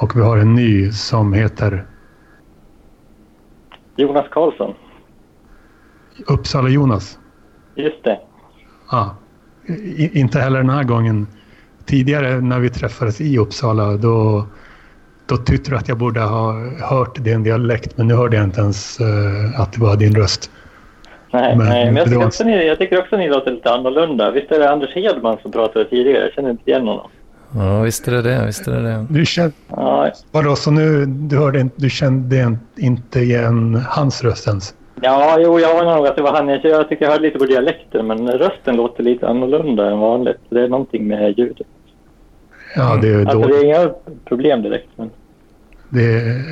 Och vi har en ny som heter Jonas Karlsson. Uppsala-Jonas. Just det. Ja. I, inte heller den här gången. Tidigare när vi träffades i Uppsala då, då tyckte du att jag borde ha hört din dialekt men nu hörde jag inte ens uh, att det var din röst. Nej, men, nej, men jag, tycker också ni, jag tycker också ni låter lite annorlunda. Visst är det Anders Hedman som pratade tidigare? Jag känner inte igen honom. Ja, visst är det det. Visst är det, det. Du kände... Ja. Vadå, så nu du, hörde, du kände inte igen hans röst ens? Ja, jo, jag anar nog att det var han. Jag tycker jag hörde lite på dialekten, men rösten låter lite annorlunda än vanligt. Det är någonting med ljudet. Ja, det är alltså, det är inga problem direkt. Men... Det, är,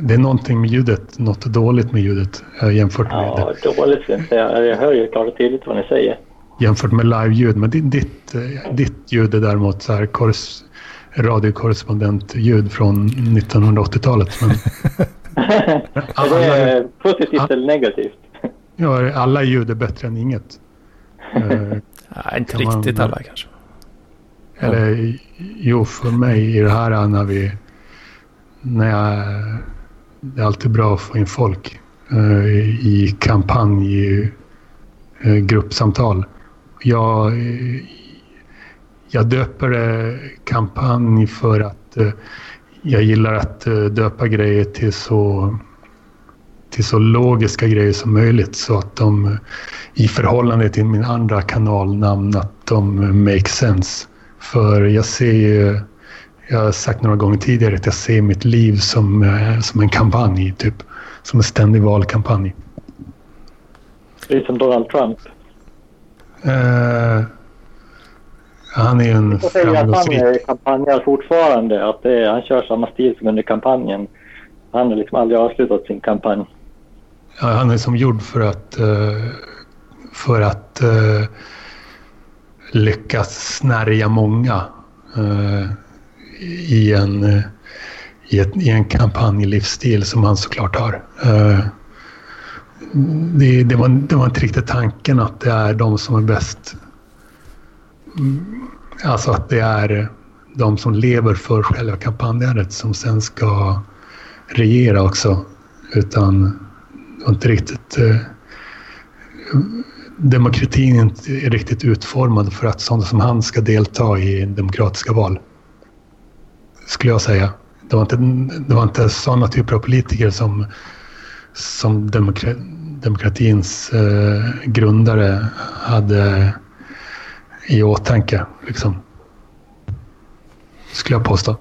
det är någonting med ljudet, något dåligt med ljudet jämfört med... Ja, dåligt ska jag inte säga. Jag hör ju klart och tydligt vad ni säger. Jämfört med live-ljud. Men ditt, ditt, ditt ljud är däremot så här kors, radiokorrespondent-ljud från 1980-talet. Men... alla, är det positivt alla, eller negativt? Ja, alla ljud är bättre än inget. Nej, inte riktigt man, alla kanske. Eller jo, för mig i det här när vi... När jag, det är alltid bra att få in folk uh, i kampanj, i uh, gruppsamtal. Jag, jag döper det kampanj för att eh, jag gillar att eh, döpa grejer till så, till så logiska grejer som möjligt så att de i förhållande till min andra kanalnamn att de make sense. För jag ser ju, jag har sagt några gånger tidigare att jag ser mitt liv som, som en kampanj, typ. Som en ständig valkampanj. Det är som Donald Trump. Uh, han är en framgångsrik... Han kampanjar fortfarande. Att är, han kör samma stil som under kampanjen. Han har liksom aldrig avslutat sin kampanj. Ja, han är som gjord för att, uh, för att uh, lyckas snärja många uh, i, en, i, ett, i en kampanjlivsstil som han såklart har. Det, det, var, det var inte riktigt tanken att det är de som är bäst mm, Alltså att det är de som lever för själva kampanjandet som sen ska regera också. Utan det inte riktigt... Eh, demokratin är inte riktigt utformad för att sådana som han ska delta i demokratiska val. Skulle jag säga. Det var inte, det var inte sådana typer av politiker som, som demokra, demokratins eh, grundare hade i åtanke. Liksom. Skulle jag påstå.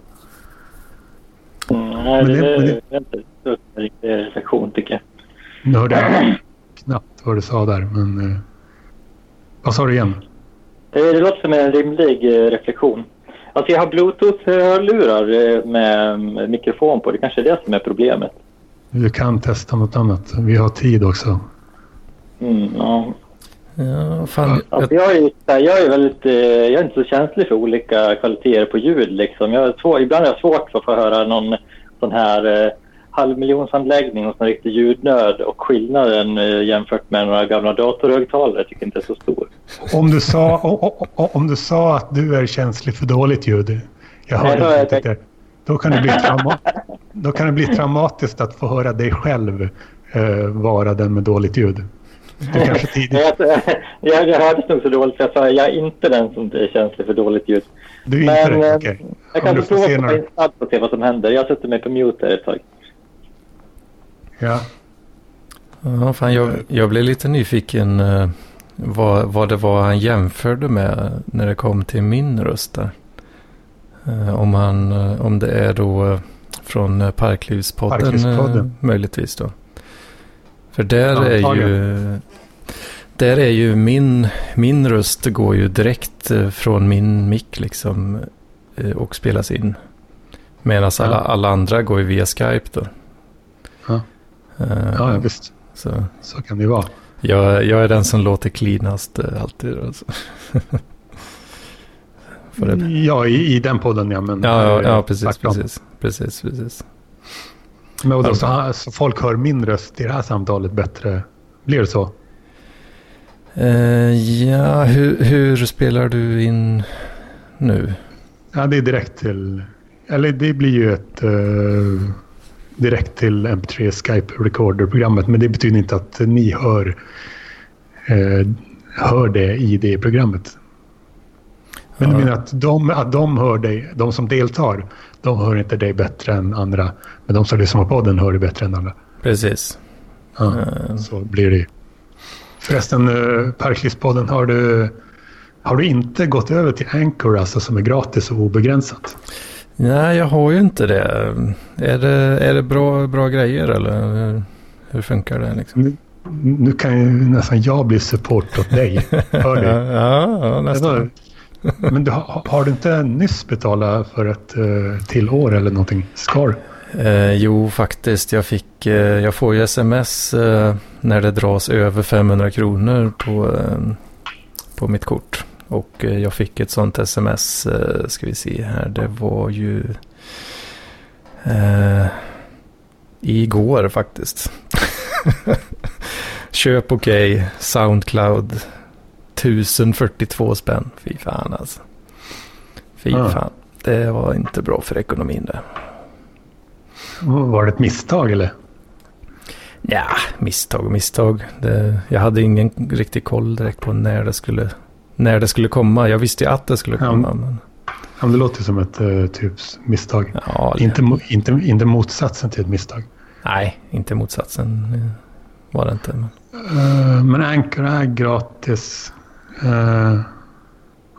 Mm, nej, det, det, det, är inte en riktig reflektion tycker jag. Nu hörde jag knappt vad du sa där, men... Eh, vad sa du igen? Det, det låter som en rimlig eh, reflektion. Alltså jag har bluetooth-hörlurar eh, med mikrofon på. Det kanske är det som är problemet. Du kan testa något annat. Vi har tid också. Mm, ja. Ja, fan. Alltså, jag, är, jag är väldigt, eh, jag är inte så känslig för olika kvaliteter på ljud liksom. Jag är svår, ibland är jag svårt att få höra någon sån här eh, halvmiljonsanläggning hos en riktig ljudnörd och skillnaden eh, jämfört med några gamla datorhögtalare tycker jag inte är så stor. Om du sa, om du sa att du är känslig för dåligt ljud, jag hörde inte det. Då kan, det bli då kan det bli traumatiskt att få höra dig själv eh, vara den med dåligt ljud. Du kanske tidigt... jag, jag hördes nog så dåligt så jag sa jag är inte den som är känslig för dåligt ljud. Du är Men, inte det? Okay. Jag kan prova att några... in och se vad som händer. Jag sätter mig på mute ett tag. Ja. Ja, fan, jag, jag blev lite nyfiken uh, vad, vad det var han jämförde med när det kom till min röst där. Uh, om, han, uh, om det är då från Parklivspodden, Parklivspodden. möjligtvis då. För där är ju... Där är ju min, min röst går ju direkt eh, från min mick liksom eh, och spelas in. Medan ja. alla, alla andra går ju via Skype då. Ja, ja visst. Så. så kan det ju vara. Jag, jag är den som låter cleanast alltid. Alltså. ja, i, i den podden ja. Men ja, ja, ja precis, precis, precis, precis. Men då, så, så folk hör min röst i det här samtalet bättre? Blir det så? Uh, ja, hur, hur, spelar du in nu? Ja, det är direkt till eller det blir ju ett uh, direkt till MP3 Skype Recorder-programmet. Men det betyder inte att ni hör, uh, hör det i det programmet. Men du menar att de, att de hör dig, de som deltar, de hör inte dig bättre än andra. Men de som lyssnar på podden hör dig bättre än andra. Precis. Ja, uh. Så blir det Förresten, Parklivspodden, har du, har du inte gått över till Anchor, alltså som är gratis och obegränsat? Nej, jag har ju inte det. Är det, är det bra, bra grejer eller hur, funkar det? Liksom? Nu, nu, kan ju nästan jag bli support åt dig. Hör det? ja, ja, nästan. Men du, har du inte nyss betalat för ett uh, till år eller någonting? Skar? Eh, jo, faktiskt. Jag, fick, eh, jag får ju sms eh, när det dras över 500 kronor på, eh, på mitt kort. Och eh, jag fick ett sånt sms, eh, ska vi se här, det var ju eh, igår faktiskt. Köp okej, okay, Soundcloud 1042 spänn. Fy fan alltså. Fy ah. fan. Det var inte bra för ekonomin det. Var det ett misstag eller? Ja, misstag och misstag. Det, jag hade ingen riktig koll direkt på när det skulle, när det skulle komma. Jag visste ju att det skulle komma. Ja, men... Ja, det låter som ett uh, typ misstag. Ja, inte, inte, inte motsatsen till ett misstag. Nej, inte motsatsen var det inte. Men, uh, men Anchor är gratis. Uh,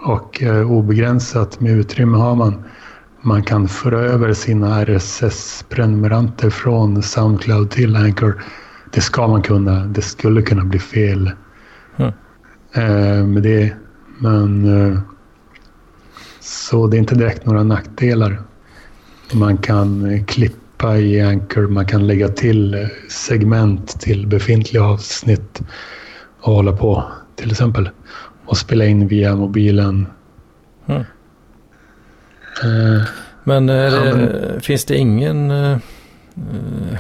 och obegränsat med utrymme har man. Man kan föra över sina RSS-prenumeranter från Soundcloud till Anchor. Det ska man kunna. Det skulle kunna bli fel mm. eh, med det. Men eh, så det är inte direkt några nackdelar. Man kan eh, klippa i Anchor. Man kan lägga till eh, segment till befintliga avsnitt och hålla på till exempel. Och spela in via mobilen. Mm. Eh, men, det, ja, men, finns det ingen uh,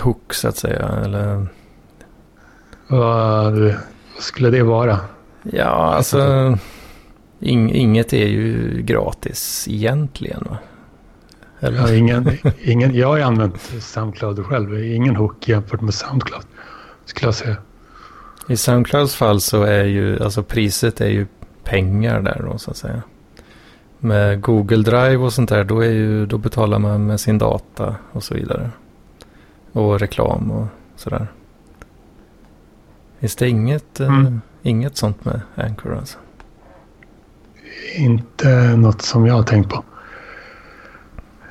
hook så att säga? Eller? Vad skulle det vara? Ja, alltså ing, inget är ju gratis egentligen. Va? Eller? Ja, ingen, ingen, jag har använt Soundcloud själv. Ingen hook jämfört med Soundcloud. Skulle jag säga. I Soundclouds fall så är ju alltså priset är ju pengar där då så att säga med Google Drive och sånt där, då, är ju, då betalar man med sin data och så vidare. Och reklam och sådär. Finns det inget, eh, mm. eh, inget sånt med Anchor alltså? Inte något som jag har tänkt på.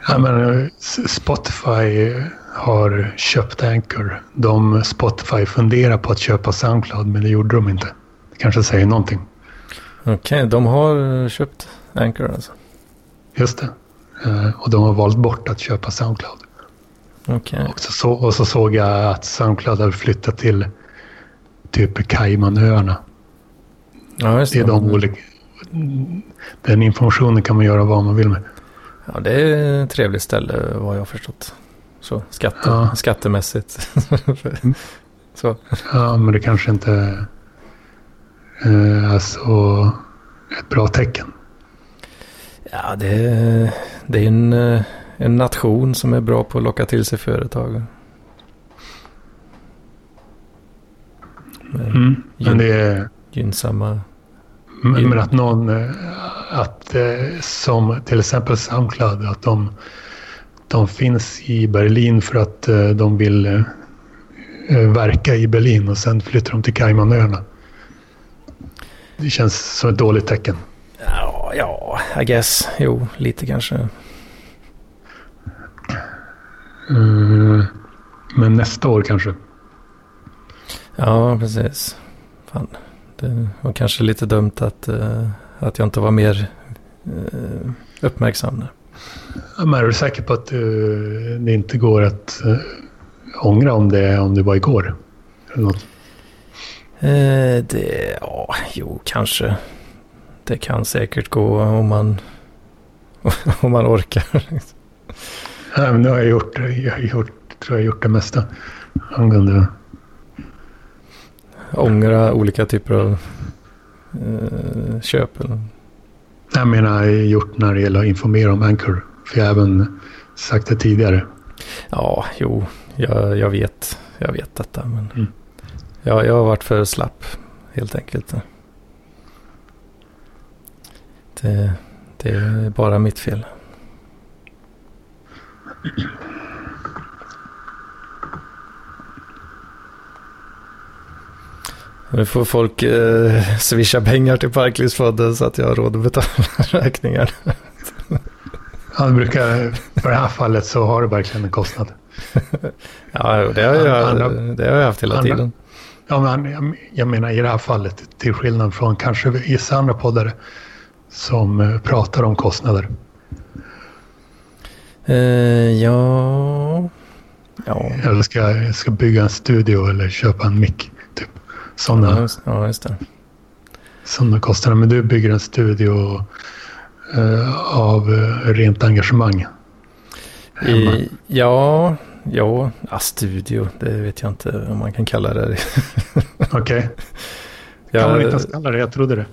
Ja, men Spotify har köpt Anchor. De Spotify funderar på att köpa Soundcloud men det gjorde de inte. Det kanske säger någonting. Okej, okay, de har köpt Anchor alltså? Just det. Uh, och de har valt bort att köpa Soundcloud. Okay. Och, så, och så såg jag att Soundcloud har flyttat till typ Caymanöarna. Ja, just det är de olika, den informationen kan man göra vad man vill med. Ja, det är ett trevligt ställe vad jag har förstått. Så skatte, ja. skattemässigt. Så. Ja, men det kanske inte är eh, alltså, ett bra tecken. Ja, det, det är en, en nation som är bra på att locka till sig företag. Mm, men det är... Gynnsamma... Men, men, att någon, att som till exempel Soundcloud, att de, de finns i Berlin för att de vill verka i Berlin och sen flyttar de till Caymanöarna. Det känns som ett dåligt tecken. Ja, ja, I guess. Jo, lite kanske. Mm, men nästa år kanske? Ja, precis. Fan, det var kanske lite dumt att, att jag inte var mer uppmärksam. Där. Men är du säker på att uh, det inte går att uh, ångra om det, om det var igår? Eller något? det, ja, jo, kanske det kan säkert gå om man, om man orkar. Ja, men nu har jag gjort, jag har gjort, tror jag gjort det mesta angående... Ångra olika typer av eh, köp? Eller? Jag menar, gjort när det gäller att informera om Anchor. För jag har även sagt det tidigare. Ja, jo, jag, jag vet. Jag vet detta. Men mm. jag, jag har varit för slapp helt enkelt. Det, det är bara mitt fel. Nu får folk eh, swisha pengar till Parklivspodden så att jag har råd att betala räkningar. Ja, det brukar, för det här fallet så har det verkligen en kostnad. ja, det har, jag, andra, det har jag haft hela andra, tiden. Ja, men jag, menar i det här fallet, till skillnad från kanske vissa andra poddare som eh, pratar om kostnader. Uh, ja... ja. Eller ska, ska bygga en studio eller köpa en mick. Sådana, ja, just det. Sådana kostnader. Men du bygger en studio uh, av uh, rent engagemang. I, ja, ja, ja, studio. Det vet jag inte om man kan kalla det. Okej. Okay. Kan man inte ens kalla det? Jag trodde det.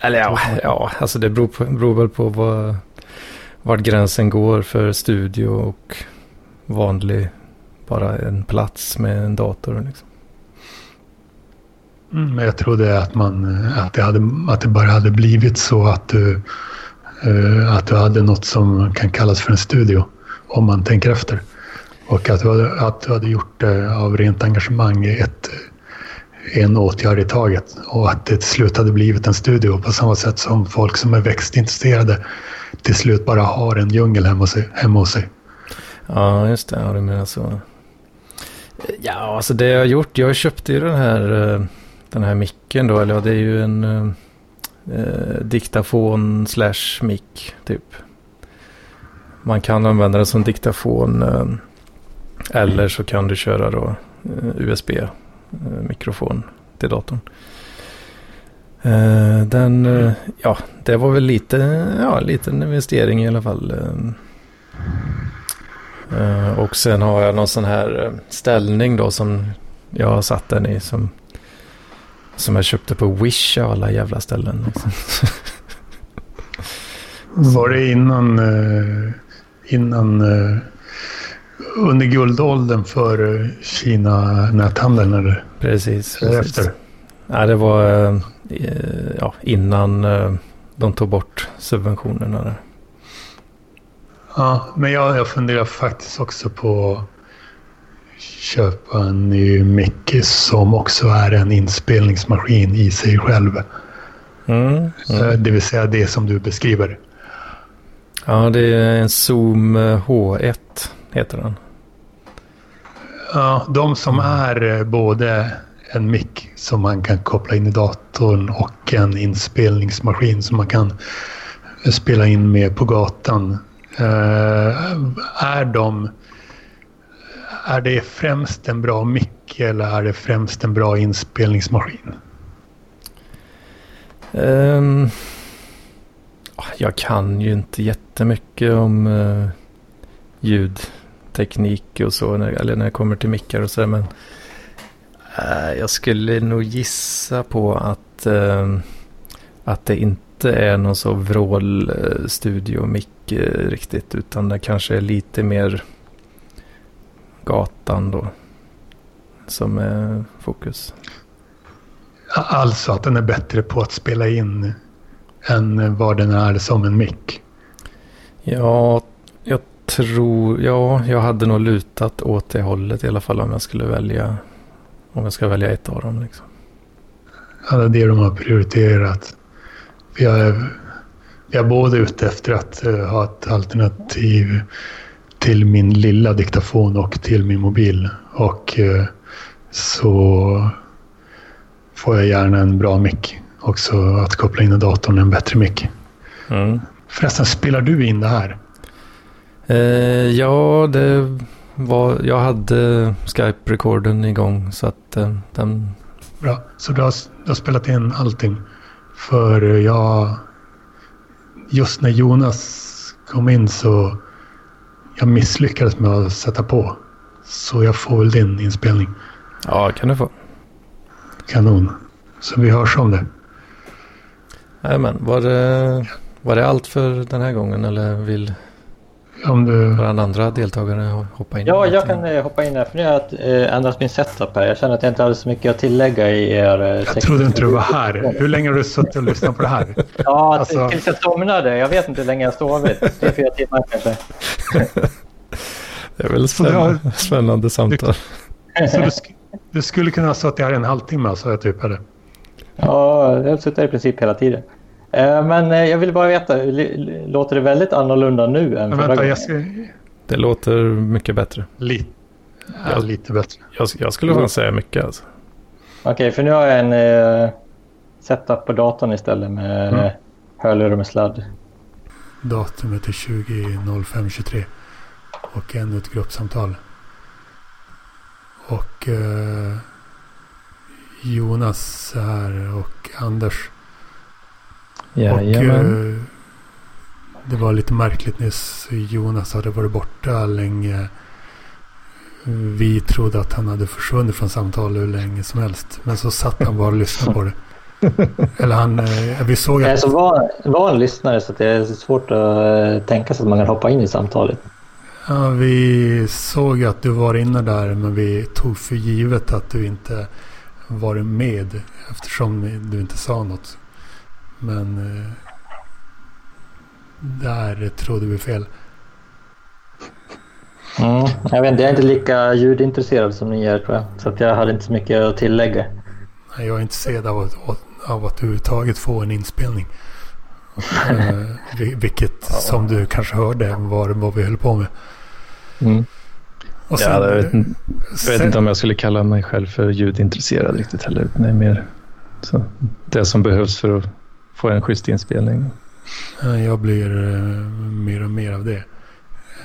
Eller ja, ja alltså det beror, på, beror väl på vad, vart gränsen går för studio och vanlig, bara en plats med en dator. Liksom. Mm, men jag trodde att, man, att, det hade, att det bara hade blivit så att du, att du hade något som kan kallas för en studio. Om man tänker efter. Och att du hade, att du hade gjort det av rent engagemang ett, en åtgärd i taget. Och att det till slut hade blivit en studio på samma sätt som folk som är växtintresserade till slut bara har en djungel hemma hos sig. Hemma hos sig. Ja, just det. Ja, du menar så. Ja, alltså det jag har gjort. Jag köpte ju den här, eh, den här micken då. Eller ja, det är ju en eh, eh, diktafon slash mick typ. Man kan använda den som diktafon. Eh, eller så kan du köra då eh, USB Eh, mikrofon till datorn. Eh, den, ja, det var väl lite, ja, liten investering i alla fall. Och sen har jag någon sån här ställning då som jag har satt den i som, som jag köpte på Wish av alla jävla ställen. Liksom. Var det innan, innan under guldåldern för Kina-näthandeln eller? Precis. Efter? Nej, det var eh, ja, innan eh, de tog bort subventionerna. Där. Ja, men jag, jag funderar faktiskt också på köpa en ny mick som också är en inspelningsmaskin i sig själv. Mm, mm. Det vill säga det som du beskriver. Ja, det är en Zoom H1 heter den. Ja, de som är eh, både en mick som man kan koppla in i datorn och en inspelningsmaskin som man kan eh, spela in med på gatan. Är de... Är det främst en bra mick eller är det främst en bra inspelningsmaskin? Um, jag kan ju inte jättemycket om uh, ljudteknik och så, när, eller när det kommer till mickar och så. Men uh, jag skulle nog gissa på att, uh, att det inte är någon så vrålstudio-mick riktigt. Utan det kanske är lite mer gatan då. Som är fokus. Alltså att den är bättre på att spela in än vad den är som en mick? Ja, jag tror, ja, jag hade nog lutat åt det hållet i alla fall om jag skulle välja, om jag ska välja ett av dem. Liksom. Ja, det är det de har prioriterat. Jag är, jag är både ute efter att uh, ha ett alternativ till min lilla diktafon och till min mobil. Och uh, så får jag gärna en bra mick. Också att koppla in i datorn en bättre mick. Mm. Förresten, spelar du in det här? Eh, ja, det var, jag hade Skype-rekorden igång så att eh, den... Bra, så du har, du har spelat in allting? För jag... Just när Jonas kom in så... Jag misslyckades med att sätta på. Så jag får väl din inspelning. Ja, kan du få. Kanon. Så vi hörs om det. Jajamän. Var det, var det allt för den här gången eller vill... om du... Får andra deltagare hoppa in? Ja, jag kan eh, hoppa in här. För nu har jag eh, ändrat min setup här. Jag känner att jag inte hade så mycket att tillägga i er... eh, Jag trodde inte du var här. Hur länge har du suttit och lyssnat på det här? Ja, Alltså- tills jag somnade. Jag vet inte hur länge jag har sovit. Tre, fyra timmar kanske. Det är väl Så det spänn- spännande samtal. Så du, sk- du skulle kunna ha suttit här en halvtimme alltså, jag typ, eller? Ja, jag har suttit här i princip hela tiden. Eh, Men eh, jag vill bara veta, låter det väldigt annorlunda nu än förra vänta, ska... Det låter mycket bättre. Lite, ja, lite bättre. Jag, jag skulle fan säga mycket alltså. Okej, för nu har jag en eh, setup på datorn istället med Mm. mm. hörlurar med sladd. Datumet är 20.05.23 och ännu ett gruppsamtal. Och eh, Jonas är här och Anders. Och Jajamän. eh, det var lite märkligt nyss. Jonas hade varit borta länge. Vi trodde att han hade försvunnit från samtalet hur länge som helst. Men så satt han bara och lyssnade på det. Eller han, eh, vi såg Jag är att så van, van lyssnare så att det är svårt att eh, tänka sig att man kan hoppa in i samtalet. Ja, vi såg att du var inne där men vi tog för givet att du inte varit med eftersom du inte sa något. Men eh, där trodde vi fel. Mm. Jag vet inte, jag är inte lika ljudintresserad som ni är tror jag. Så att jag hade inte så mycket att tillägga. Nej, Jag är intresserad av att, av att överhuvudtaget få en inspelning. Eh, vi- vilket som du kanske hörde var vad vi höll på med. Mm. Och Ja, jag, vet, inte- jag vet sen- inte om jag skulle kalla mig själv för ljudintresserad riktigt heller. är mer så, det som behövs för att få en schysst inspelning. Ja, Jag blir eh, mer och mer av det.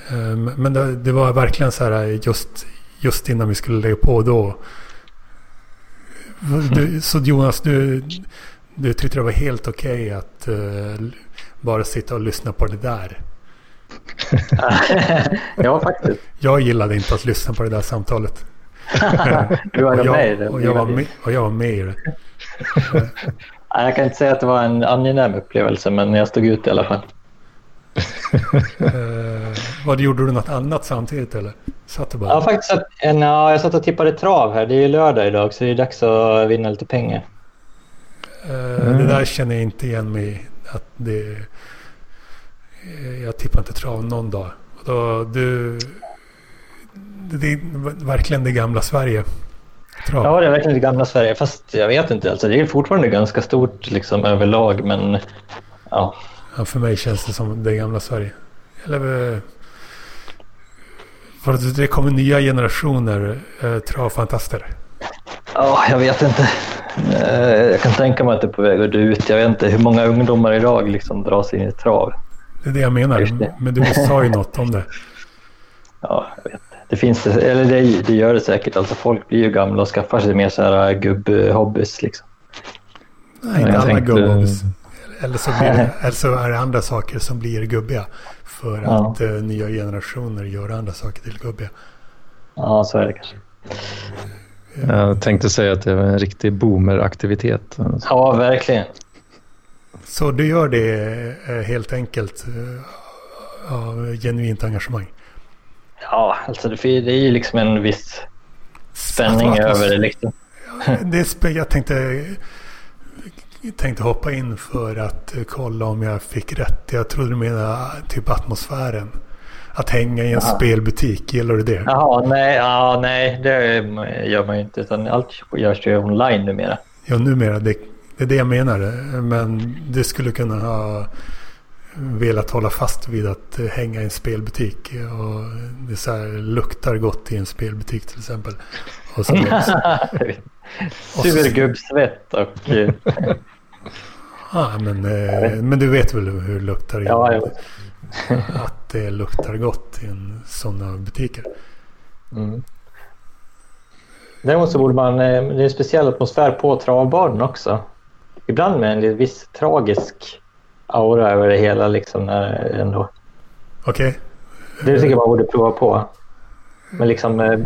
Eh, Men det, det var verkligen så här just, just innan vi skulle lägga på då. Du, så Jonas, du, du tyckte det var helt okej att eh, bara sitta och lyssna på det där. ja, faktiskt. Jag gillade inte att lyssna på det där samtalet. Du var och, med i jag, det. och, jag var med, och jag var med i det. Jag kan inte säga att det var en angenäm upplevelse, men jag stod ut i alla fall. Eh, vad gjorde du något annat samtidigt eller? Satt du bara? Ja, faktiskt. En, ja, jag satt och tippade trav här. Det är ju lördag idag, så det är dags att vinna lite pengar. Eh, Det där känner jag inte igen mig. Att det, jag tippar inte trav någon dag. Och då, du, det är verkligen det gamla Sverige. Trav. Ja, det är verkligen det gamla Sverige. Fast jag vet inte. Alltså, det är fortfarande ganska stort liksom, överlag, men ja. Ja, för mig känns det som det gamla Sverige. Eller, eh, för att det kommer nya generationer eh, travfantaster. Ja, jag vet inte. Eh, Jag kan tänka mig att det är på väg att dö ut. Jag vet inte hur många ungdomar idag liksom dras in i trav. Det är det jag menar. Men du sa ju något om det. Ja, jag vet. Det finns eller det, det gör det säkert. Alltså folk blir ju gamla och skaffar sig mer så här gubb-hobbys liksom. Nej, inte alla tänkte- gubbobis. Eller så, det, eller så är det andra saker som blir gubbiga. För Ja. att eh, nya generationer gör andra saker till gubbiga. Ja, så är det kanske. Jag tänkte säga att det var en riktig boomeraktivitet. Ja, verkligen. Så du gör det eh, helt enkelt av genuint engagemang? Ja, alltså det, det är ju liksom en viss spänning Att- över det liksom. Det är jag tänkte, tänkte hoppa in för att eh, kolla om jag fick rätt. Jag trodde du menade typ atmosfären. Att hänga i en Ja. spelbutik, gillar du det? Jaha, nej, ja, nej, det gör man ju inte. Utan allt görs ju online numera. Ja, numera. Det, det är det jag menar. Men det skulle kunna ha velat hålla fast vid att eh, hänga i en spelbutik. Och det så här, luktar gott i en spelbutik till exempel. Och så, Surgubbssvett och... eh, ja, men, eh, men du vet väl hur det luktar? i- Ja, jo. Att det luktar gott i en sådana butiker. Mm. Däremot så borde man... eh, Det är en speciell atmosfär på travbaren också. Ibland med en viss tragisk aura över det hela liksom när ändå. Okej? Det tycker jag man borde prova på. Men liksom eh,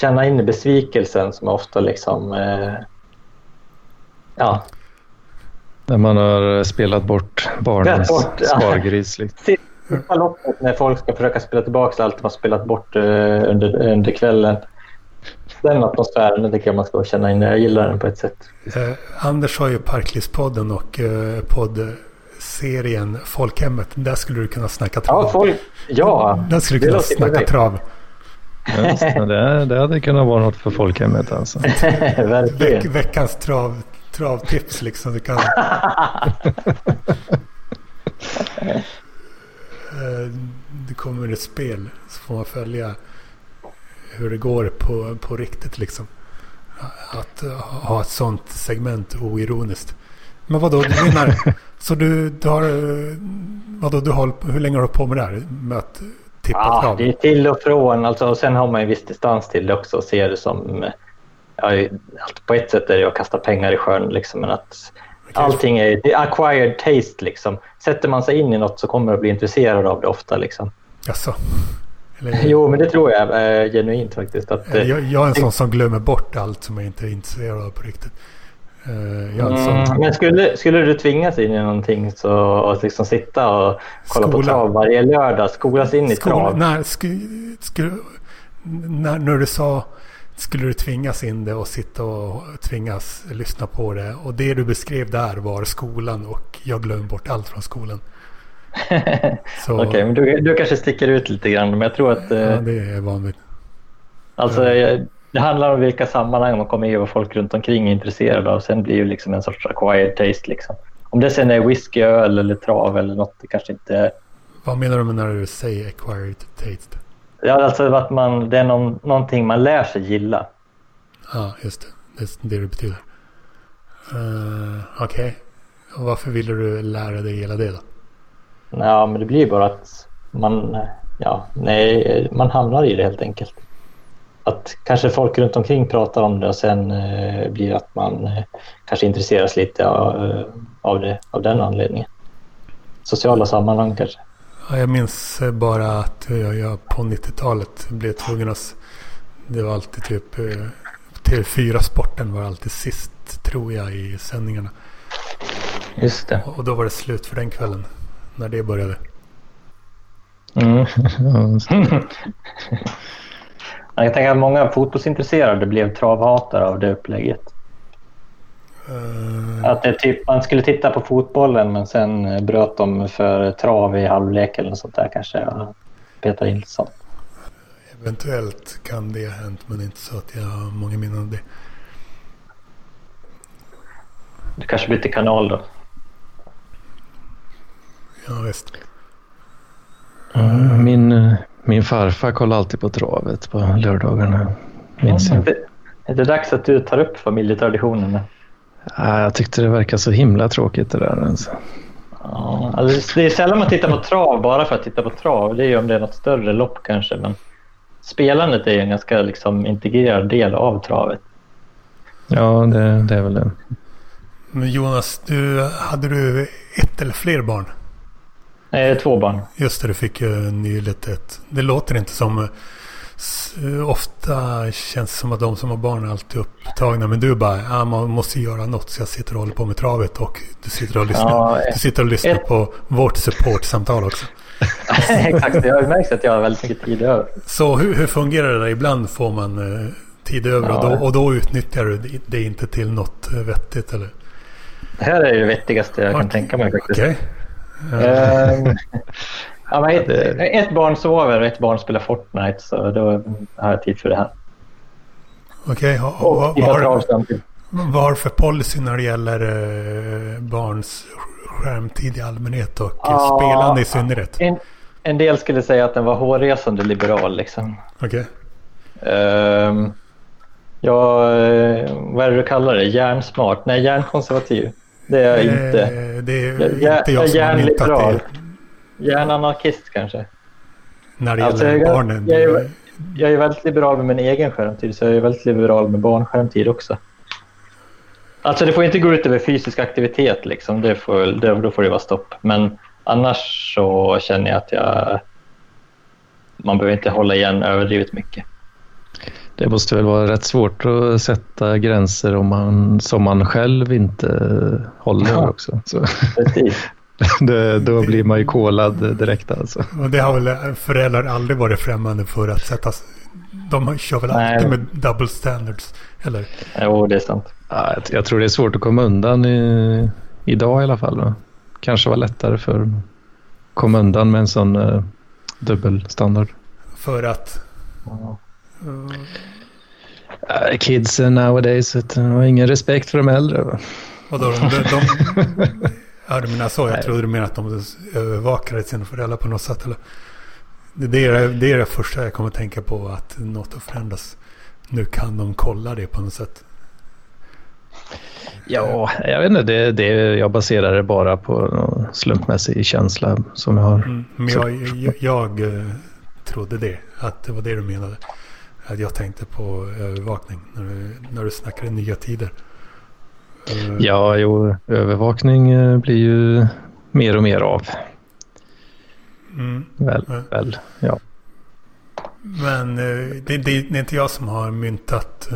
känna in besvikelsen som ofta liksom... eh, Ja, När man har spelat bort barnens bort, ja. spargris. Liksom. sista loppet när folk ska försöka spela tillbaka allt man spelat bort uh, under, under kvällen. Den atmosfären den tycker jag man ska känna in. Jag gillar den på ett sätt. Eh, Anders har ju Parklivspodden och eh, poddserien Folkhemmet. Där skulle du kunna snacka trav. Ja, folk, ja där skulle du kunna snacka trav. Just, det, det hade kunnat vara något för folkhemmet alltså. Veck, veckans trav, travtips liksom. Du kan... Eh, det kommer ett spel så får man följa hur det går på, på riktigt liksom. Att ha ett sånt segment oironiskt. Men vadå, du menar, så du, du har, vadå, du har, hur länge har du på med det här? Med att tippa ja, trav? Det är till och från, alltså, och sen har man en viss distans till det också och ser det som, ja, på ett sätt är det att kasta pengar i sjön liksom, men att okay. allting är, det är acquired taste liksom. Sätter man sig in i något så kommer man att bli intresserad av det ofta liksom. Jaså? Eller... Jo, men det tror jag är genuint faktiskt. Att, jag, jag är en sån som glömmer bort allt som jag inte är intresserad av på riktigt. Uh, mm, men skulle, skulle du tvingas in i någonting så, och liksom sitta och kolla skola. på trav varje lördag, skolas in i skola, trav? När, sku, sku, när, när du sa skulle du tvingas in det och sitta och tvingas lyssna på det. Och det du beskrev där var skolan och jag glömde bort allt från skolan. Okej, okay, men du, du kanske sticker ut lite grann. Men jag tror att... Ja, eh, det är vanligt. Alltså, det handlar om vilka sammanhang man kommer i och vad folk runt omkring är intresserade av. Sen blir det liksom en sorts acquired taste. Liksom. Om det sen är whisky, öl eller trav eller något, det kanske inte är... Vad menar du med när du säger acquired taste? Ja, alltså att man, det är någon, någonting man lär sig gilla. Ja, just det. Det är det det betyder. Uh, Okej. Okay. Varför ville du lära dig gilla det då? Ja, men det blir bara att man, ja, nej, man hamnar i det helt enkelt. Att kanske folk runt omkring pratar om det och sen eh, blir att man eh, kanske intresseras lite av, eh, av, det av den anledningen. Sociala sammanhang kanske. Ja, jag minns bara att jag, jag på 90-talet blev tvungen att... Det var alltid typ... Eh, TV4-sporten var alltid sist tror jag i sändningarna. Just det. Och då var det slut för den kvällen när det började. Mm. jag tänker att många fotbollsintresserade blev travhatare av det upplägget. Uh... Att det typ, man skulle titta på fotbollen men sen bröt de för trav i halvlek eller något sånt där kanske. Petar in sånt. Eventuellt kan det ha hänt men inte så att jag har många minnen av det. Du kanske bytte kanal då? Ja, visst. Min, min farfar kollade alltid på travet på lördagarna. Minns jag. Är det dags att du tar upp familjetraditionerna? Ja, jag tyckte det verkade så himla tråkigt det där. Alltså. Ja, alltså det är sällan man tittar på trav bara för att titta på trav. Det är ju om det är något större lopp kanske. Men spelandet är ju en ganska liksom, integrerad del av travet. Ja, det, det är väl det. Men Jonas, du, hade du ett eller fler barn? Eh, två barn. Just det, du fick ju nyligen ett. Det låter inte som... Eh, ofta känns det som att de som har barn är alltid upptagna. Men du bara, ja, man måste göra något. Så jag sitter och håller på med travet och du sitter och lyssnar, ja, du sitter och lyssnar ett... på vårt supportsamtal också. Exakt, jag har märkt att jag har väldigt mycket tid över. Så hur, hur fungerar det där? Ibland får man eh, tid över ja. och, då, och då utnyttjar du det inte till något eh, vettigt eller? Det här är det vettigaste jag okay. kan tänka mig faktiskt. Okay. Ehm, ja, men ett, ett, barn sover och ett barn spelar Fortnite så då har jag tid för det här. Okej, okay, vad, har, du för policy när det gäller uh, barns skärmtid i allmänhet och ja, spelande i synnerhet? En, en, del skulle säga att den var hårresande liberal liksom. Okej. Okay. Um, ehm, ja, eh, vad är det du kallar det? Hjärnsmart? Nej, hjärnkonservativ. Det är jag inte. Eh, det är jag, inte jag som har myntat det. Hjärnanarkist kanske. När det alltså, gäller jag, barnen. Jag är, jag är väldigt liberal med min egen skärmtid så jag är väldigt liberal med barnskärmtid också. Alltså det får inte gå ut över fysisk aktivitet liksom. Det får, det, då får det vara stopp. Men annars så känner jag att jag... Man behöver inte hålla igen överdrivet mycket. Det måste väl vara rätt svårt att sätta gränser om man, som man själv inte håller ja. också. Så. det, då blir man ju kolad direkt alltså. Och det har väl föräldrar aldrig varit främmande för att sätta... De kör väl Nej. alltid med double standards, eller? Jo, det är sant. Ja, jag, jag tror det är svårt att komma undan i, idag i alla fall. Då. Kanske var lättare för att komma undan med en sån uh, dubbelstandard. För att? Uh, kids nowadays har ingen respekt för de äldre. Va? Vadå, de, de, de, ja, du menar så? Jag trodde du menade att de övervakade sina föräldrar på något sätt. Eller? Det, är, det är det första jag kommer att tänka på, att något har förändrats. Nu kan de kolla det på något sätt. Ja, jag vet inte. Det, det, jag baserar det bara på slumpmässig känsla som jag har. Mm, men jag, jag, jag, eh, trodde det, att det var det du menade. Att jag tänkte på övervakning när du, när du snackade nya tider. Eh, ja, jo, övervakning eh, blir ju mer och mer av. Mm. Väl, men, väl, ja. Men det, det, det, är inte jag som har myntat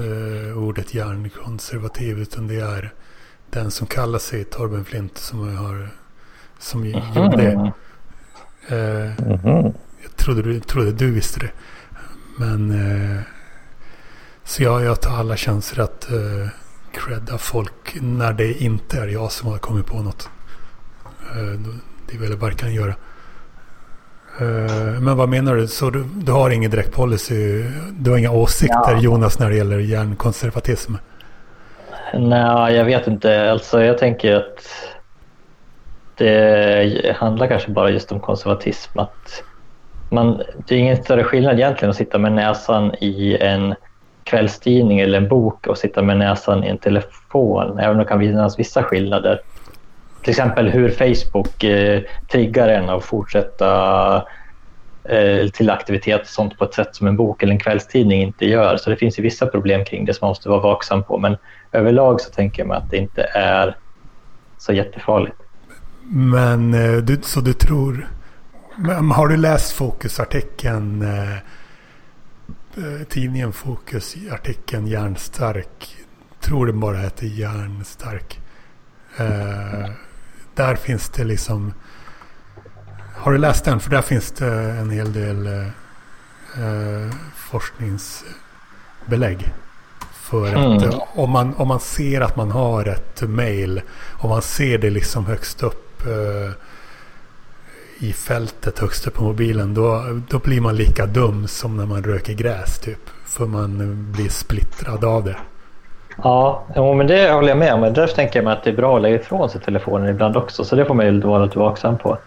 ordet hjärnkonservativ utan det är den som kallar sig Torben Flint som har som mm -hmm. gjorde det. Mm -hmm. Jag trodde du, trodde du visste det. Men uh, så jag, jag tar alla chanser att uh, credda folk när det inte är jag som har kommit på något. Uh, det vill jag verkligen göra. Uh, men vad menar du? Så du, du, har ingen direkt policy? Du har inga åsikter ja. Jonas när det gäller hjärnkonservatism? Nej, jag vet inte. Alltså jag tänker att det handlar kanske bara just om konservatism. Att man, det är ingen större skillnad egentligen att sitta med näsan i en kvällstidning eller en bok och sitta med näsan i en telefon, även om det kan finnas vissa skillnader. Till exempel hur Facebook eh, triggar en att fortsätta eh, till aktivitet och sånt på ett sätt som en bok eller en kvällstidning inte gör. Så det finns ju vissa problem kring det som man måste vara vaksam på. Men överlag så tänker jag mig att det inte är så jättefarligt. Men eh, du, så du tror... Har du läst Fokusartikeln? Eh, eh, tidningen Fokus, artikeln Järnstark. Tror det bara heter Järnstark. Eh, där finns det liksom... Har du läst den? För där finns det en hel del eh, forskningsbelägg. För att mm. om, man, om man ser att man har ett mail. Om man ser det liksom högst upp eh, i fältet högst upp på mobilen. Då, då blir man lika dum som när man röker gräs typ. För man eh, blir splittrad av det. Ja, men det håller jag med om. Därför tänker jag mig att det är bra att lägga ifrån sig telefonen ibland också. Så det får man ju vara lite vaksam på.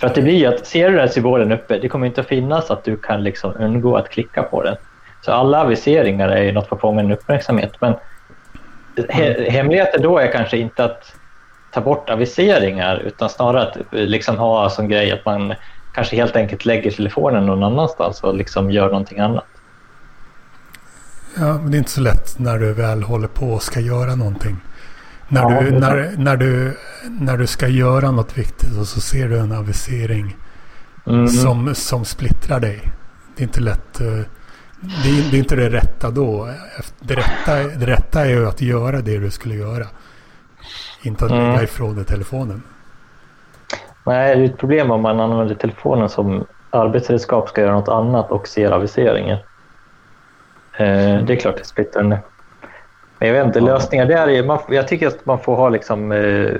För att det blir ju att, ser du den symbolen uppe, det kommer inte att finnas att du kan liksom undgå att klicka på den. Så alla aviseringar är ju något för att fånga en uppmärksamhet. Men he hemligheten då är kanske inte att ta bort aviseringar utan snarare att liksom ha som grej att man kanske helt enkelt lägger telefonen någon annanstans och liksom gör någonting annat. Ja, men det är inte så lätt när du väl håller på och ska göra någonting. När, ja, du, när, när, du, när du ska göra något viktigt och så ser du en avisering mm. som, som splittrar dig. Det är inte lätt. Eh, det är, det är, inte det rätta då. Det rätta, det rätta är ju att göra det du skulle göra. Inte att lägga mm. ifrån dig telefonen. Nej, det är ett problem om man använder telefonen som arbetsredskap ska göra något annat och ser aviseringen. Eh, det är klart det splittrar nu. Men jag vet inte, lösningar det är, man, jag tycker att man får ha liksom, eh,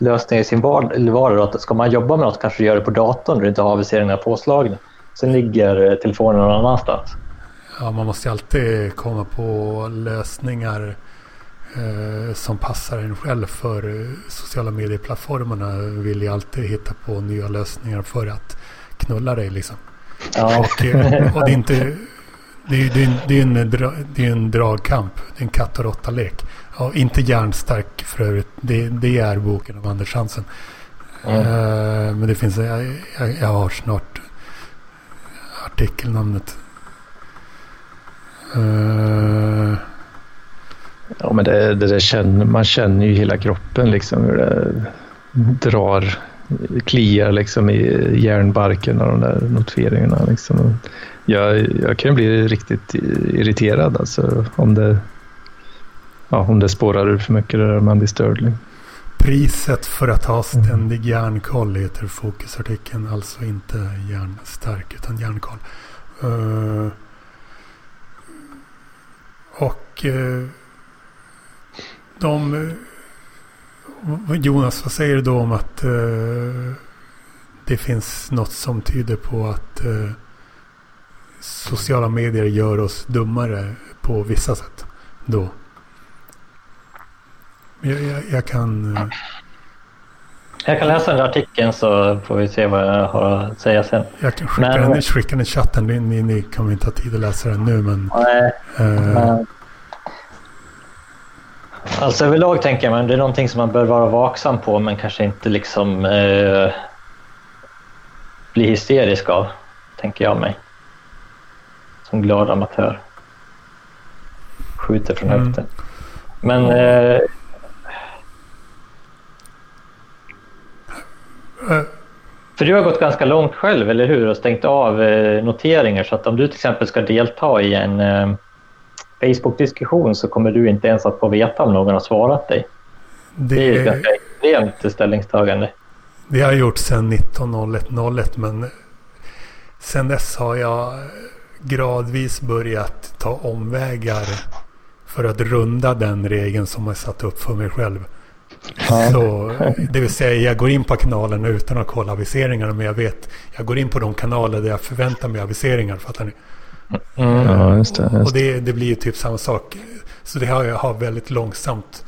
lösningar i sin vardag. Ska man jobba med något kanske göra det på datorn där du inte har aviseringarna påslagna. Sen ligger eh, telefonen någon annanstans. Ja, man måste alltid komma på lösningar som passar en själv. För eh, sociala medieplattformarna vill ju alltid hitta på nya lösningar för att knulla dig liksom. Ja. Och, eh, och det är inte det är, det, är, det, är en, det är en dragkamp. Det är en katt och råtta-lek. Ja, inte järnstark för övrigt. Det, det är boken av Anders Hansen. Mm. Uh, men det finns, jag, jag, jag, har snart artikelnamnet. Uh, ja men det, det, det känner, man känner ju hela kroppen liksom hur det drar, kliar liksom i järnbarken av de där noteringarna. Liksom jag, jag kan bli riktigt irriterad alltså, om det, ja, om det spårar ur för mycket eller man blir störd. Liksom. Priset för att ha ständig järnkoll heter fokusartikeln. Alltså inte järnstark utan järnkoll. Uh, eh, och uh, de... Jonas, vad säger du då om att uh, det finns något som tyder på att sociala medier gör oss dummare på vissa sätt då? Jag, jag, jag kan... Eh, jag kan läsa den artikeln så får vi se vad jag har att säga sen. Jag kan skicka, men, den, skicka den i chatten. Ni, ni, ni kommer inte ha tid att läsa den nu men... Nej. Uh, Alltså överlag tänker jag att det är någonting som man bör vara vaksam på men kanske inte liksom eh, bli hysterisk av, tänker jag mig. Som glad amatör. Skjuter från mm. höften. Men eh, För du har gått ganska långt själv, eller hur? Och stängt av eh, noteringar. Så att om du till exempel ska delta i en eh, Facebook-diskussion så kommer du inte ens att få veta om någon har svarat dig. Det, det är ett ganska extremt ställningstagande. Det har jag gjort sedan 19.01.01 men sedan dess har jag gradvis börjat ta omvägar för att runda den regeln som jag satt upp för mig själv. Ja. Så, det vill säga jag går in på kanalerna utan att kolla aviseringarna. Men jag vet, jag går in på de kanaler där jag förväntar mig aviseringar. Fattar ni? Mm. Ja, just det. Just. Och det, det blir ju typ samma sak. Så det har jag har väldigt långsamt.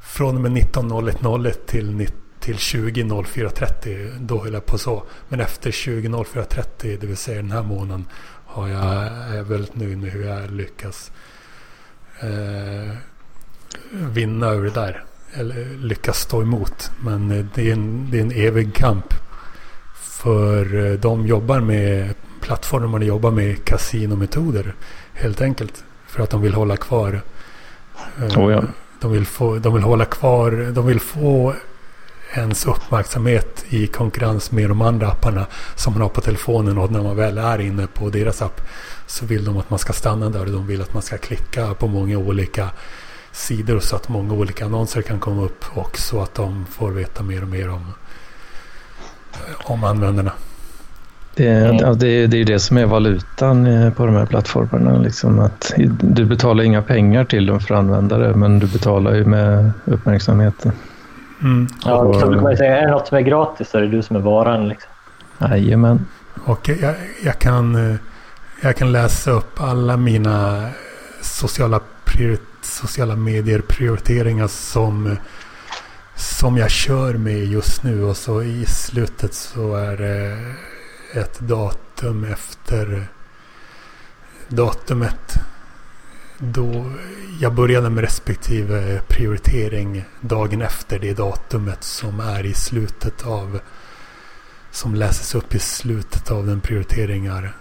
Från och med 19.01.01 till, till 20.04.30. Då höll jag på så. Men efter 20.04.30, det vill säga den här månaden. Har jag, är jag väldigt nöjd med hur jag lyckas eh, vinna över det där eller lyckas stå emot. Men eh, det är en, det är en evig kamp. För eh, de jobbar med plattformarna jobbar med kasinometoder helt enkelt. För att de vill hålla kvar. Eh, oh ja. de, vill få, de vill hålla kvar. De vill få ens uppmärksamhet i konkurrens med de andra apparna som man har på telefonen. Och när man väl är inne på deras app så vill de att man ska stanna där. De vill att man ska klicka på många olika sidor så att många olika annonser kan komma upp och så att de får veta mer och mer om, om användarna. Det, mm. det, det är det som är valutan eh, på de här plattformarna. Liksom att du betalar inga pengar till dem för användare men du betalar ju med uppmärksamheten. Mm. Ja, och, så man säga, är det något som är gratis så är det du som är varan. Liksom. Jajamän. Och jag, jag, kan, eh, jag kan läsa upp alla mina sociala prioriteringar sociala medier prioriteringar som, som jag kör med just nu. Och så i slutet så är det ett datum efter datumet då jag började med respektive prioritering dagen efter det datumet som är i slutet av som läses upp i slutet av den prioriteringar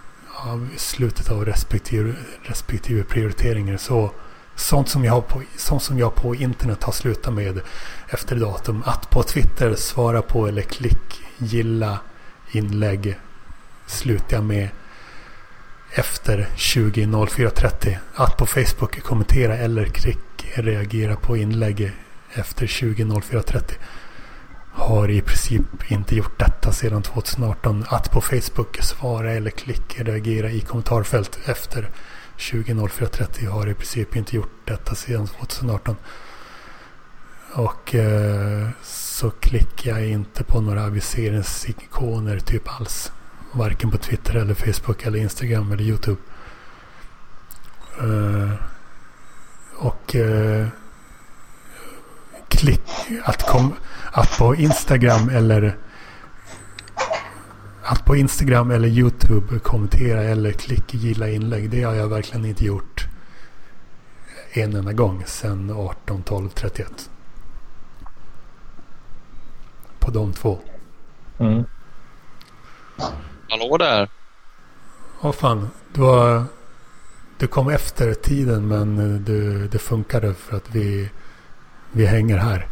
av slutet av respektive, respektive prioriteringar så Sånt som, jag på, sånt som jag på internet har slutat med efter datum. Att på Twitter svara på eller klick gilla inlägg slutar jag med efter 20.04.30. Att på Facebook kommentera eller klick reagera på inlägg efter 20.04.30. Har i princip inte gjort detta sedan 2018. Att på Facebook svara eller klick reagera i kommentarfält efter 20.04.30 har i princip inte gjort detta sedan 2018. Och eh, så klickar jag inte på några aviseringsikoner typ alls. Varken på Twitter eller Facebook eller Instagram eller YouTube. Uh, och uh, klick, att, kom, att på Instagram eller att på Instagram eller YouTube kommentera eller klicka gilla inlägg. Det har jag verkligen inte gjort en enda gång sedan 18, 12, 31. På de två. Mm. Hallå där. Vad fan. Du, var, du kom efter tiden men du, det funkade för att vi, vi hänger här.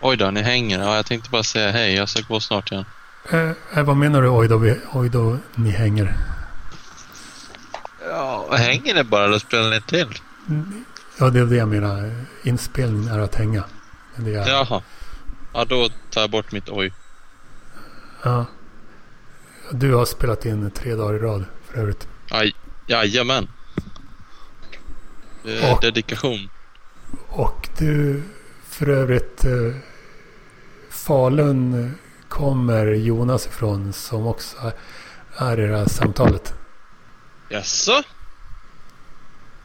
Oj då, ni hänger. Ja, jag tänkte bara säga hej. Jag ska gå snart igen. Eh, eh, vad menar du oj då, vi, oj då ni hänger? Ja, hänger ni bara eller spelar ni till? Ja, det är det jag menar. Inspelning är att hänga. Det är, Jaha. Ja, då tar jag bort mitt oj. Ja. Du har spelat in tre dagar i rad för övrigt. Aj, jajamän. Eh, Och- Dedikation. Och du, för övrigt, eh, Falun kommer Jonas ifrån som också är i det här samtalet. Jaså?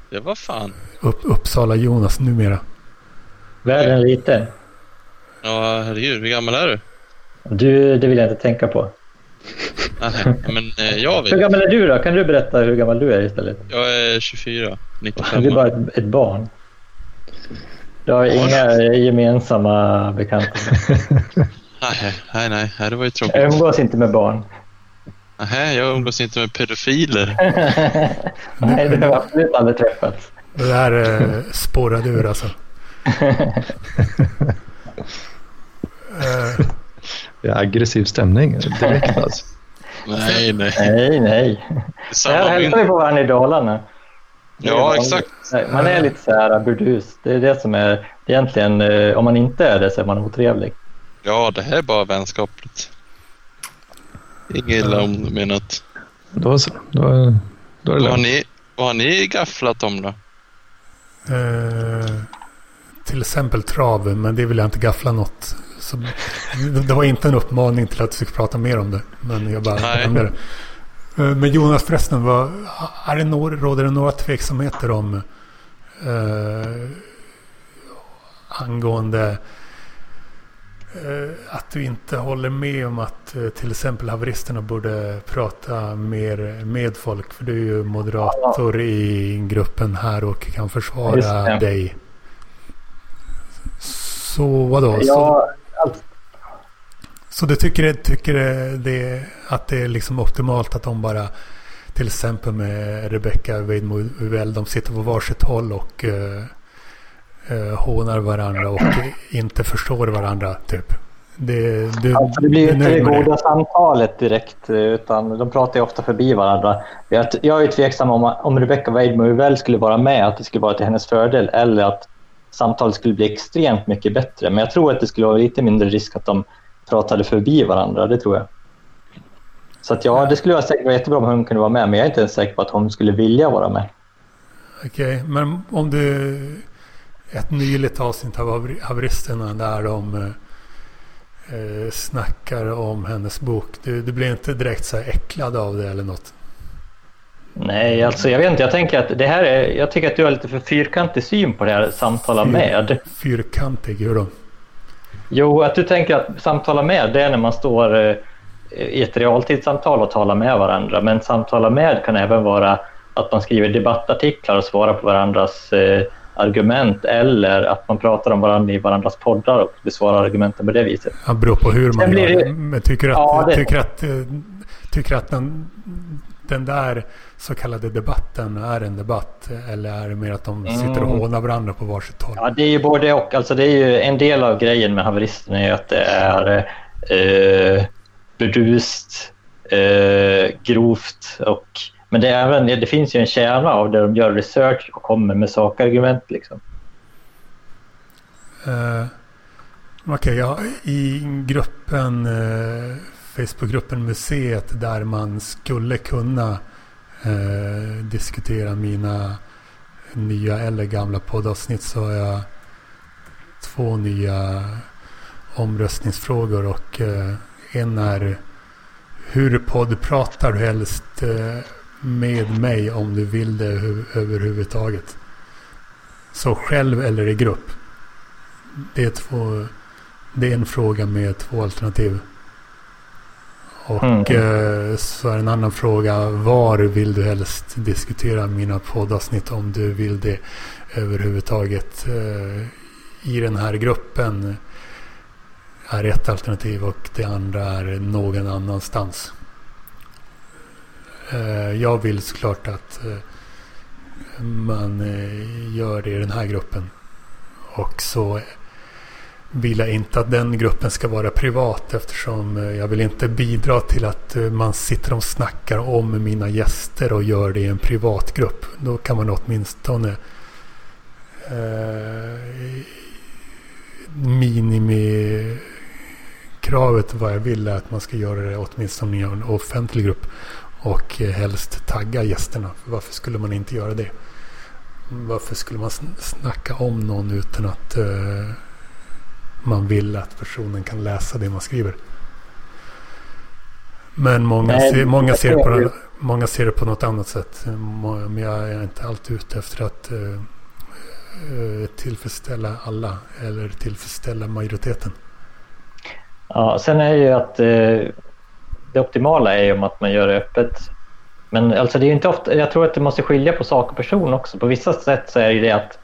Det var fan. Upp, Uppsala Jonas numera. Världen är liten. Ja, herregud. Hur gammal är du? Du, det vill jag inte tänka på. Nej, men eh, jag Hur vet. gammal är du då? Kan du berätta hur gammal du är istället? Jag är 24. Du 95 är bara ett, ett barn. Du har inga gemensamma bekanta. Nej, nej, nej. Det var ju Jag tråkigt. umgås inte med barn. Nej, jag umgås inte med pedofiler. Nej, det har absolut aldrig träffats. Det där eh, spårade ur alltså. Eh, aggressiv stämning direkt alltså. Nej, nej. Nej, nej. Det är Här hälsar vi på varandra i Dalarna. Ja, exakt. Man är lite så här burdus. Det är det som är egentligen, eh, om man inte är det så är man otrevlig. Ja, det här är bara vänskapligt. Inget illa om menat. Då, så, då, då är det Vad har ni, vad har ni gafflat om då? eh, till exempel trav, men det vill jag inte gaffla något. Så, det, var inte en uppmaning till att du ska prata mer om det. Men jag bara nämnde det. Eh, Men Jonas förresten, vad, är det några, råder det några tveksamheter om eh, angående eh, att du inte håller med om att eh, till exempel haveristerna borde prata mer med folk? För du är ju moderator i gruppen här och kan försvara dig. Så vadå? Så, Så du tycker, det, tycker det, att det är liksom optimalt att de bara till exempel med Rebecca Weidmo Uvell, de sitter på varsitt håll och uh, uh, hånar varandra och inte förstår varandra typ. Det, det, alltså det blir ju du inte det goda samtalet direkt eh, utan de pratar ju ofta förbi varandra. Jag jag är ju tveksam om, om Rebecca Weidmo väl skulle vara med, att det skulle vara till hennes fördel eller att samtalet skulle bli extremt mycket bättre. Men jag tror att det skulle vara lite mindre risk att de pratade förbi varandra, det tror jag. Så att ja, det skulle vara säkert vara jättebra om hon kunde vara med, men jag är inte ens säker på att hon skulle vilja vara med. Okej, men om du... Ett nyligt avsnitt av Haveristerna där de eh, eh, snackar om hennes bok. Du, du blir inte direkt så här äcklad av det eller något? Nej, alltså jag vet inte. Jag tänker att det här är, jag tycker att du har lite för fyrkantig syn på det här samtala Fyr- med. Fyrkantig, hur då? Jo, att du tänker att samtala med, det är när man står eh, i ett realtidssamtal och talar med varandra. Men samtala med kan även vara att man skriver debattartiklar och svarar på varandras eh, argument eller att man pratar om varandra i varandras poddar och besvarar argumenten på det viset. Det beror på hur man blir gör det-. Men tycker att, Ja, det- tycker att, eh, tycker att den, den där så kallade debatten är en debatt? Eller är det mer att de sitter och Mm. hånar varandra på varsitt håll? Ja, det är ju både och. Alltså, det är ju en del av grejen med haveristerna är att det är eh, burdust, eh, grovt och men det, är även, det finns ju en kärna av där de gör research och kommer med sakargument. Liksom. Uh, Okej, ja, i gruppen, uh, Facebookgruppen Museet där man skulle kunna eh, diskutera mina nya eller gamla poddavsnitt så har jag två nya omröstningsfrågor och eh, en är hur podd pratar du helst eh, med mig om du vill det hu- överhuvudtaget? Så själv eller i grupp? Det är, två, det är en fråga med två alternativ. Och Mm. eh, så är en annan fråga. Var vill du helst diskutera mina poddavsnitt om du vill det överhuvudtaget? Eh, I den här gruppen är ett alternativ och det andra är någon annanstans. Eh, jag vill såklart att man gör det i den här gruppen. Och så vill jag inte att den gruppen ska vara privat eftersom eh, jag vill inte bidra till att eh, man sitter och snackar om mina gäster och gör det i en privat grupp. Då kan man åtminstone eh, minimikravet vad jag vill är att man ska göra det åtminstone i en offentlig grupp. Och eh, helst tagga gästerna. För varför skulle man inte göra det? Varför skulle man snacka om någon utan att eh, man vill att personen kan läsa det man skriver? Men många, Nej, ser, många, ser på, många ser det på något annat sätt. Men jag är inte alltid ute efter att uh, tillfredsställa alla eller tillfredsställa majoriteten. Ja, sen är ju att uh, det optimala är ju om att man gör det öppet. Men alltså det är inte ofta, jag tror att det måste skilja på sak och person också. På vissa sätt så är det att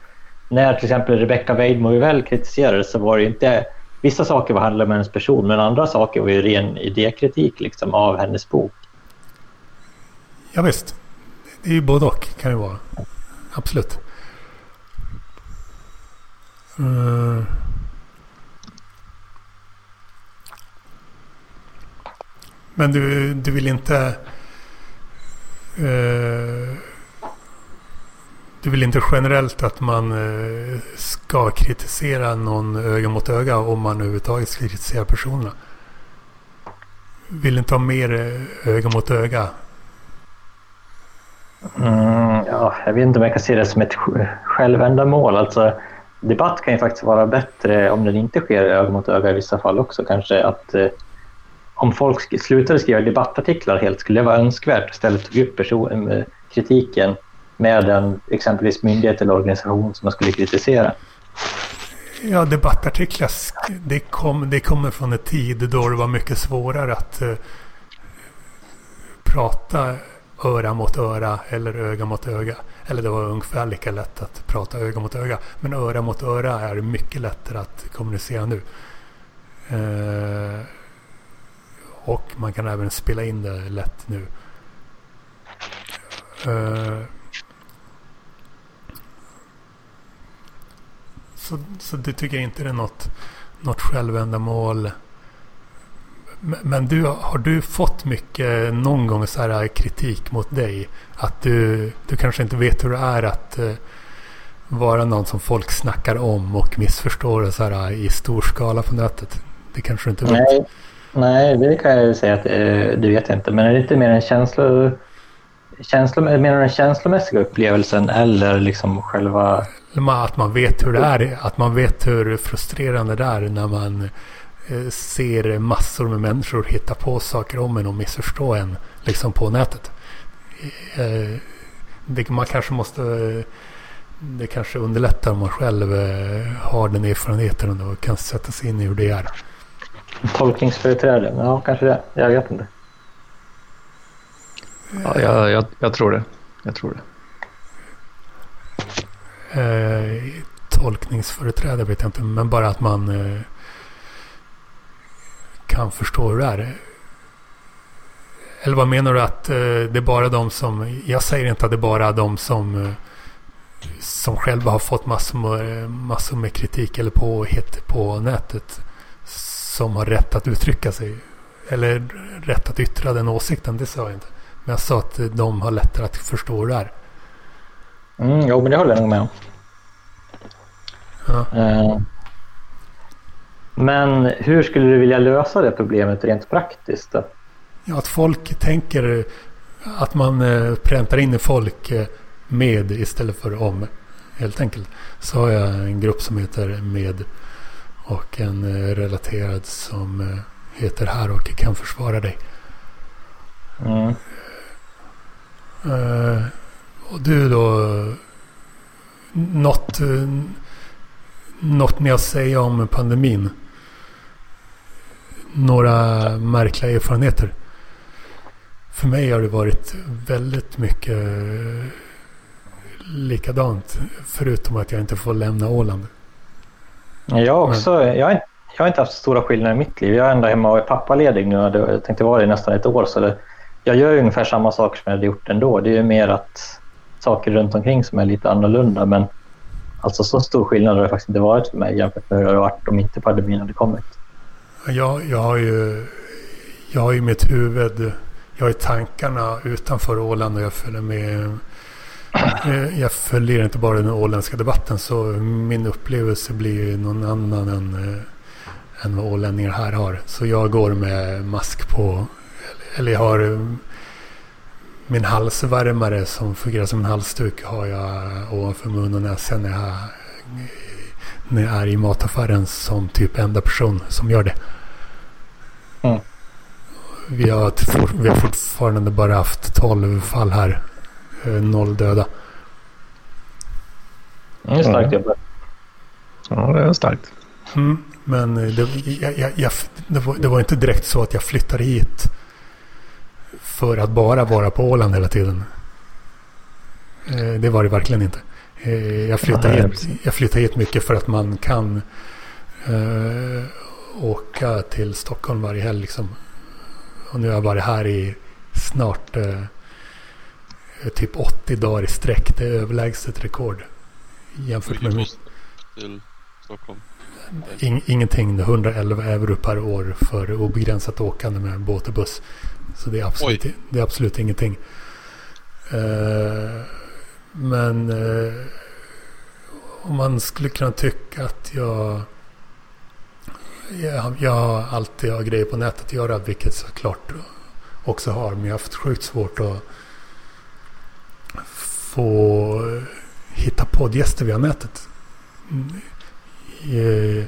när till exempel Rebecca Weidmo väl kritiserades så var det inte Vissa saker handlade om hennes person men andra saker var ju ren idékritik liksom, av hennes bok. Ja, visst. Det är ju både och kan det vara. Absolut. Eh. Men du, du vill inte... Uh, du vill inte generellt att man eh, ska kritisera någon öga mot öga om man överhuvudtaget ska kritisera personerna? Vill inte ha mer eh, öga mot öga? Mm, ja, jag vet inte om jag kan se det som ett självändamål. Alltså, debatt kan ju faktiskt vara bättre om den inte sker öga mot öga i vissa fall också. Kanske att eh, om folk slutade skriva debattartiklar helt skulle det vara önskvärt istället tog upp person, eh, kritiken med en exempelvis myndighet eller organisation som man skulle kritisera. Ja, debattartiklar det, kom, det kommer från en tid då det var mycket svårare att eh, prata öra mot öra eller öga mot öga. Eller det var ungefär lika lätt att prata öga mot öga. Men öra mot öra är mycket lättare att kommunicera nu. Eh, och man kan även spela in det lätt nu. Eh, så, så det tycker jag inte är något, något självändamål. Men du, har du fått mycket någon gång så här kritik mot dig? Att du, du kanske inte vet hur det är att uh, vara någon som folk snackar om och missförstår så här, i stor skala på nätet? Det kanske du inte vet? Nej. Nej, det kan jag säga att eh, du vet inte. Men är det inte mer en känsla, känslo, menar du den känslomässiga upplevelsen eller liksom själva... Att man vet hur det är. Att man vet hur frustrerande det är när man eh, ser massor med människor hitta på saker om en och missförstå en liksom på nätet. Eh, det, man kanske måste... Det kanske underlättar om man själv har den erfarenheten och kan sätta sig in i hur det är. Tolkningsföreträde? Ja, kanske det. Jag vet inte. Ja, jag, jag, jag tror det. Jag tror det. Eh, tolkningsföreträde vet jag inte, men bara att man eh, kan förstå hur det är. Eller vad menar du att eh, det är bara de som... Jag säger inte att det är bara de som, eh, som själva har fått massor, massor med kritik eller påhitt på nätet som har rätt att uttrycka sig. Eller rätt att yttra den åsikten, det sa jag inte. Men jag sa att de har lättare att förstå hur det är. Mm, jo, men det håller jag nog med om. Ja. Uh, men hur skulle du vilja lösa det problemet rent praktiskt? Då? Ja, att folk tänker att man uh, präntar in folk uh, med istället för om. Helt enkelt. Så har jag en grupp som heter med och en eh, relaterad som eh, heter här och kan försvara dig. Mm. Och du då? Något, något ni har att säga om pandemin? Några märkliga erfarenheter? För mig har det varit väldigt mycket likadant. Förutom att jag inte får lämna Åland. Jag, också, jag, har, jag har inte haft stora skillnader i mitt liv. Jag är ändå hemma och är pappaledig nu. Jag tänkte vara det i nästan ett år. Så det, jag gör ungefär samma saker som jag hade gjort ändå. Det är mer att saker runt omkring som är lite annorlunda. Men alltså så stor skillnad har det faktiskt inte varit för mig jämfört med hur det hade varit om inte pandemin hade kommit. Jag, jag, har ju, jag har i mitt huvud, jag har ju tankarna utanför Åland och jag följer med eh, jag följer inte bara den åländska debatten så min upplevelse blir någon annan än, eh, än vad ålänningar här har. Så jag går med mask på. Eller jag har min halsvärmare som fungerar som en halsduk har jag ovanför mun och näsan när jag, när jag är i mataffären som typ enda person som gör det. Mm. Vi, har, vi har fortfarande bara haft 12 fall här. Eh, noll döda. Det är starkt jobbat. Ja, det är starkt. Mm, men eh, det, jag, jag, jag, det, var, det, var, inte direkt så att jag flyttade hit för att bara vara på Åland hela tiden. Eh, det var det verkligen inte. Eh, jag flyttade, hit, jag flyttade hit mycket för att man kan uh, åka till Stockholm varje helg. Liksom. Och nu har jag varit här i snart uh, typ 80 dagar i sträck. Det är överlägset rekord. Jämfört med... till Stockholm? In, ingenting. 111 euro per år för obegränsat åkande med båt och buss. Så det är absolut, det är absolut ingenting. Uh, men uh, om man skulle kunna tycka att jag, jag, jag alltid har grejer på nätet att göra, vilket såklart också har. Men jag har haft sjukt svårt att få hitta poddgäster via nätet. Uh,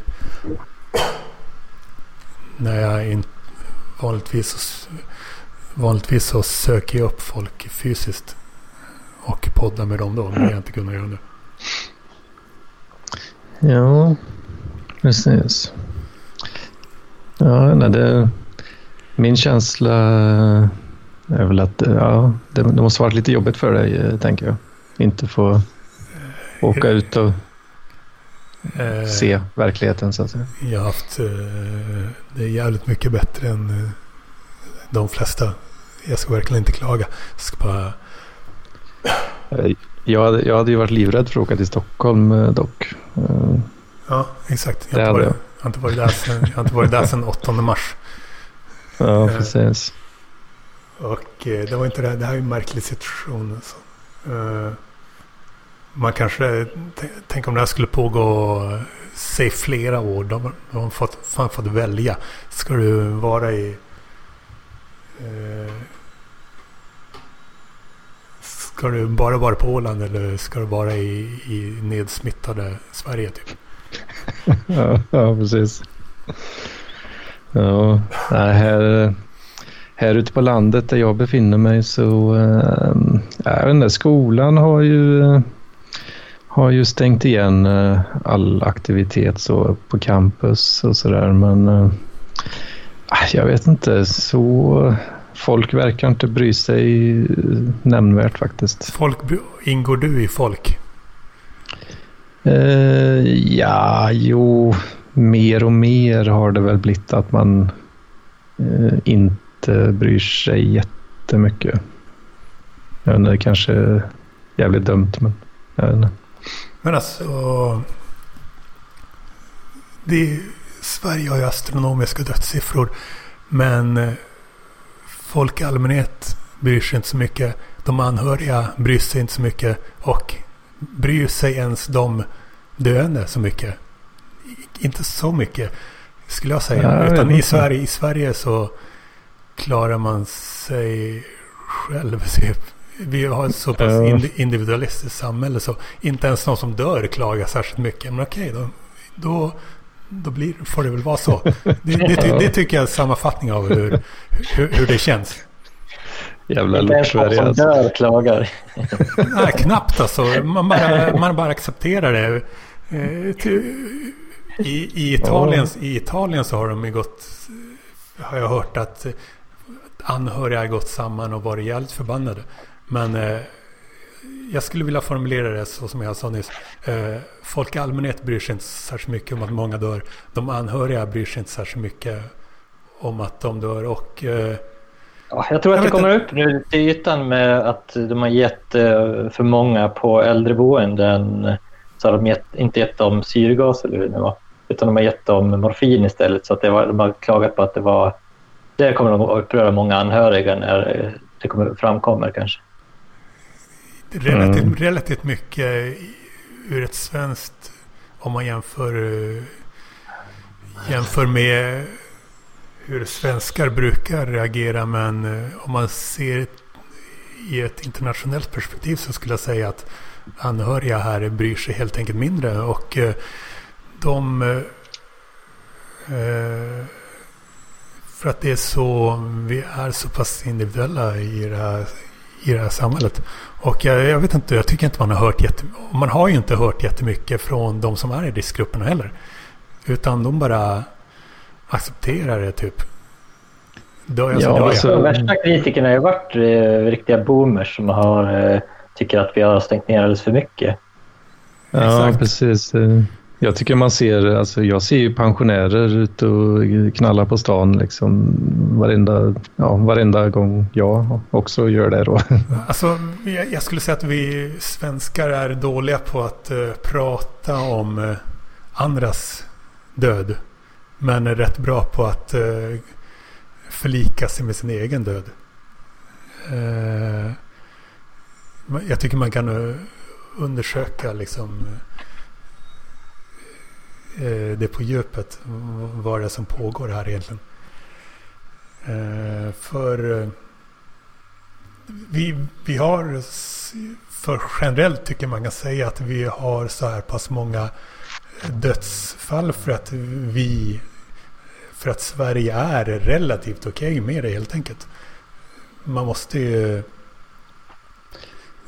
när jag inte vanligtvis Vanligtvis så söker jag upp folk fysiskt och poddar med dem då. Men jag inte kunnat göra nu. Ja, precis. Ja, nej, det, min känsla är väl att ja, det, det måste varit lite jobbigt för dig, tänker jag. Inte få åka ut och eh, se verkligheten så att säga. Jag har haft eh, det är jävligt mycket bättre än eh, de flesta. Jag ska verkligen inte klaga. Jag ska bara... Jag hade, jag hade ju varit livrädd för att åka till Stockholm eh, dock. Eh, ja, exakt. Jag har, varit, jag har inte varit där sedan, jag har inte varit där sedan 8 mars. Ja, eh, precis. Och det var inte det. Det här är en märklig situation. Alltså. Man kanske... Tänk om det här skulle pågå säg flera år. De, de har fått, fan fått välja. Ska du vara i Eh, ska du bara vara på Åland eller ska du vara i, i nedsmittade Sverige typ? ja, ja, precis. Ja, här, här ute på landet där jag befinner mig så, äh, jag vet inte, skolan har ju, har ju stängt igen eh, all aktivitet så på campus och sådär men äh, jag vet inte, så folk verkar inte bry sig nämnvärt faktiskt. Folk, ingår du i folk? Uh, ja, jo, mer och mer har det väl blivit att man uh, inte bryr sig jättemycket. Jag vet inte, det kanske är jävligt dumt, men jag vet inte. Men alltså, det, Sverige har ju astronomiska dödssiffror. Men eh, folk i allmänhet bryr sig inte så mycket. De anhöriga bryr sig inte så mycket. Och bryr sig ens de döende så mycket? Inte så mycket skulle jag säga. Ja, Utan i Sverige, i Sverige så klarar man sig själv. Vi har ett så pass individualistiskt samhälle så inte ens någon som dör klagar särskilt mycket. Men okej, då, då då blir, får det väl vara så. Det, det, det tycker jag är sammanfattning av hur, hur, hur det känns. Jävla lort-Sverige alltså. dör klagar. Nej, knappt alltså. Man bara, man bara accepterar det. Eh, I, i, Italien, I Italien så har de ju gått, har jag hört att anhöriga har gått samman och varit jävligt förbannade. Men eh, jag skulle vilja formulera det så som jag sa nyss. Eh, folk i allmänhet bryr sig inte särskilt mycket om att många dör. De anhöriga bryr sig inte särskilt mycket om att de dör. Och, eh, ja, jag tror att jag det kommer upp nu till ytan med att de har gett eh, för många på äldreboenden. Så har de gett, inte gett dem syrgas eller hur det var. Utan de har gett dem morfin istället. Så att det var, de har klagat på att det var... Det kommer att uppröra många anhöriga när det kommer, framkommer kanske relativt, mm. relativt mycket ur ett svenskt, om man jämför uh, jämför med hur svenskar brukar reagera men eh, om man ser i ett internationellt perspektiv så skulle jag säga att anhöriga här bryr sig helt enkelt mindre och eh, de eh, för att det är så, vi är så pass individuella i det här, i det här samhället. Och jag, jag vet inte, jag tycker inte man har hört jättemycket. Man har ju inte hört jättemycket från de som är i riskgrupperna heller. Utan de bara accepterar det typ. Då är ja, alltså, de värsta kritikerna har ju varit eh, riktiga boomers som har, eh, tycker att vi har stängt ner alldeles för mycket. Ja, Exakt. precis. Jag tycker man ser, alltså jag ser ju pensionärer ute och knallar på stan liksom varenda, ja, varenda gång jag också gör det då. Alltså, jag skulle säga att vi svenskar är dåliga på att uh, prata om uh, andras död. Men är rätt bra på att uh, förlika sig med sin egen död. jag tycker man kan undersöka liksom Eh, det på djupet. Vad det är som pågår här egentligen. Eh, för eh, vi, vi har, för generellt tycker man kan säga att vi har så här pass många dödsfall för att vi, för att Sverige är relativt okej okay med det helt enkelt. Man måste ju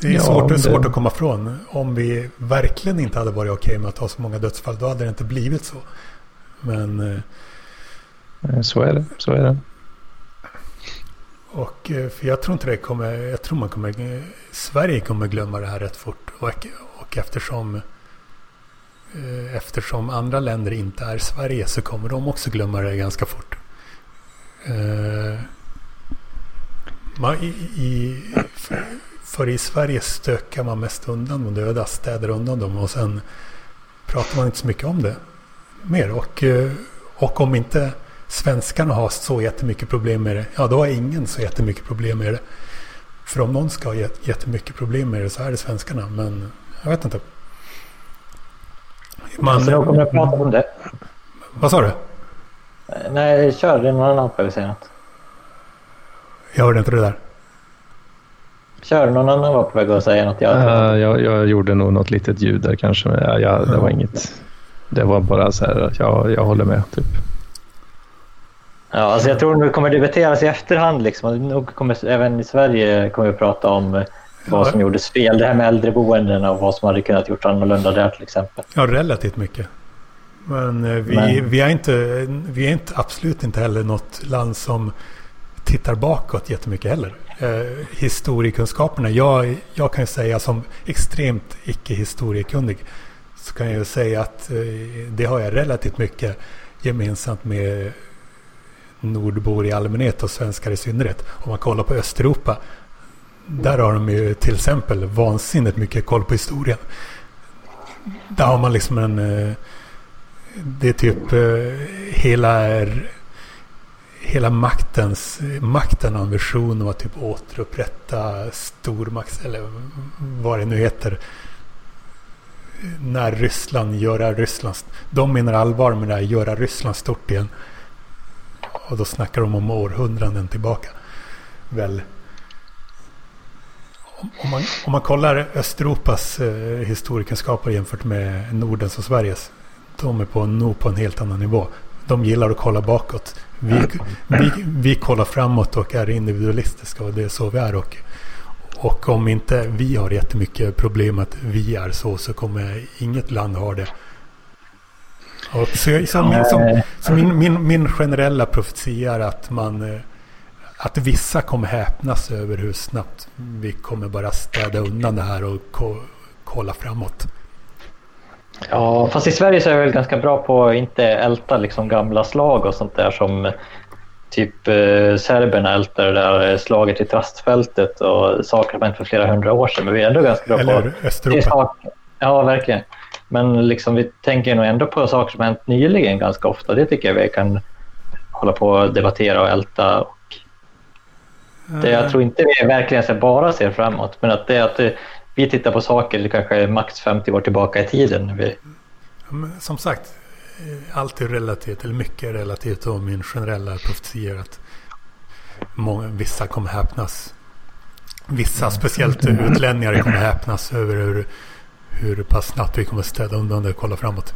det är ja, svårt, det... svårt att komma ifrån. Om vi verkligen inte hade varit okej med att ha så många dödsfall, då hade det inte blivit så. Men... Eh, så är det. Så är det. Och eh, för jag tror inte det kommer... Jag tror man kommer... Sverige kommer glömma det här rätt fort. Och, och eftersom... Eh, eftersom andra länder inte är Sverige så kommer de också glömma det ganska fort. Man, i, i, för i Sverige stökar man mest undan de döda, städar undan dem och sen pratar man inte så mycket om det mer. Och, eh, och om inte svenskarna har så jättemycket problem med det, ja då har ingen så jättemycket problem med det. För om någon ska ha jättemycket problem med det så är det svenskarna. Men jag vet inte. Man, jag kommer att prata om det. Vad sa du? Nej, kör. Det är någon annan som säga något. Jag hörde inte det där. Kör, någon annan var på väg att säga något. Jag, uh, jag, jag gjorde nog något litet ljud där kanske. Men jag, jag, det var inget. Det var bara så här att jag, jag håller med. Typ. Ja, alltså jag tror det kommer debatteras i efterhand. Liksom. Nog kommer, även i Sverige kommer vi prata om vad som gjordes fel. Det här med äldreboenden och vad som hade kunnat gjort annorlunda där till exempel. Ja, relativt mycket. Men eh, vi, Men... vi, är, inte, vi är inte, absolut inte heller något land som tittar bakåt jättemycket heller eh, historiekunskaperna. Jag, jag kan ju säga som extremt icke-historiekunnig så kan jag ju säga att eh, det har jag relativt mycket gemensamt med nordbor i allmänhet och svenskar i synnerhet. Om man kollar på Östeuropa där har de ju till exempel vansinnigt mycket koll på historien. Där har man liksom en... Eh, det är typ eh, hela hela maktens, makten har en vision om att typ återupprätta stormakts, eller vad det nu heter. När Ryssland, göra Ryssland, de menar allvar med det här, göra Ryssland stort igen. Och då snackar de om århundraden tillbaka. Väl. Om man, om man kollar Östeuropas eh, historikerskaper jämfört med Nordens och Sveriges. De är på, nog på en helt annan nivå. De gillar att kolla bakåt. Vi, vi, vi kollar framåt och är individualistiska och det är så vi är. Och, och om inte vi har jättemycket problem att vi är så så kommer inget land ha det. Och så, så, min, som, så min, min, min generella profetia är att man eh, att vissa kommer häpnas över hur snabbt vi kommer bara städa undan det här och ko, kolla framåt. Ja, fast i Sverige så är jag väl ganska bra på att inte älta liksom gamla slag och sånt där som typ eh, serberna ältar det där slaget i Trastfältet och saker som hänt för flera hundra år sedan. Men vi är ändå ganska bra Eller på... Östeuropa. Ja, verkligen. Men liksom, vi tänker nog ändå på saker som hänt nyligen ganska ofta. Det tycker jag vi kan hålla på och debattera och älta. Och det, jag tror inte vi verkligen bara ser framåt, men att det att det, vi tittar på saker kanske max 50 år tillbaka i tiden. Vi... Som sagt, allt är relativt, eller mycket är relativt och min generella profetia att många, vissa kommer häpnas. Vissa, speciellt utlänningar, kommer häpnas över hur, hur pass snabbt vi kommer städa undan det och kolla framåt.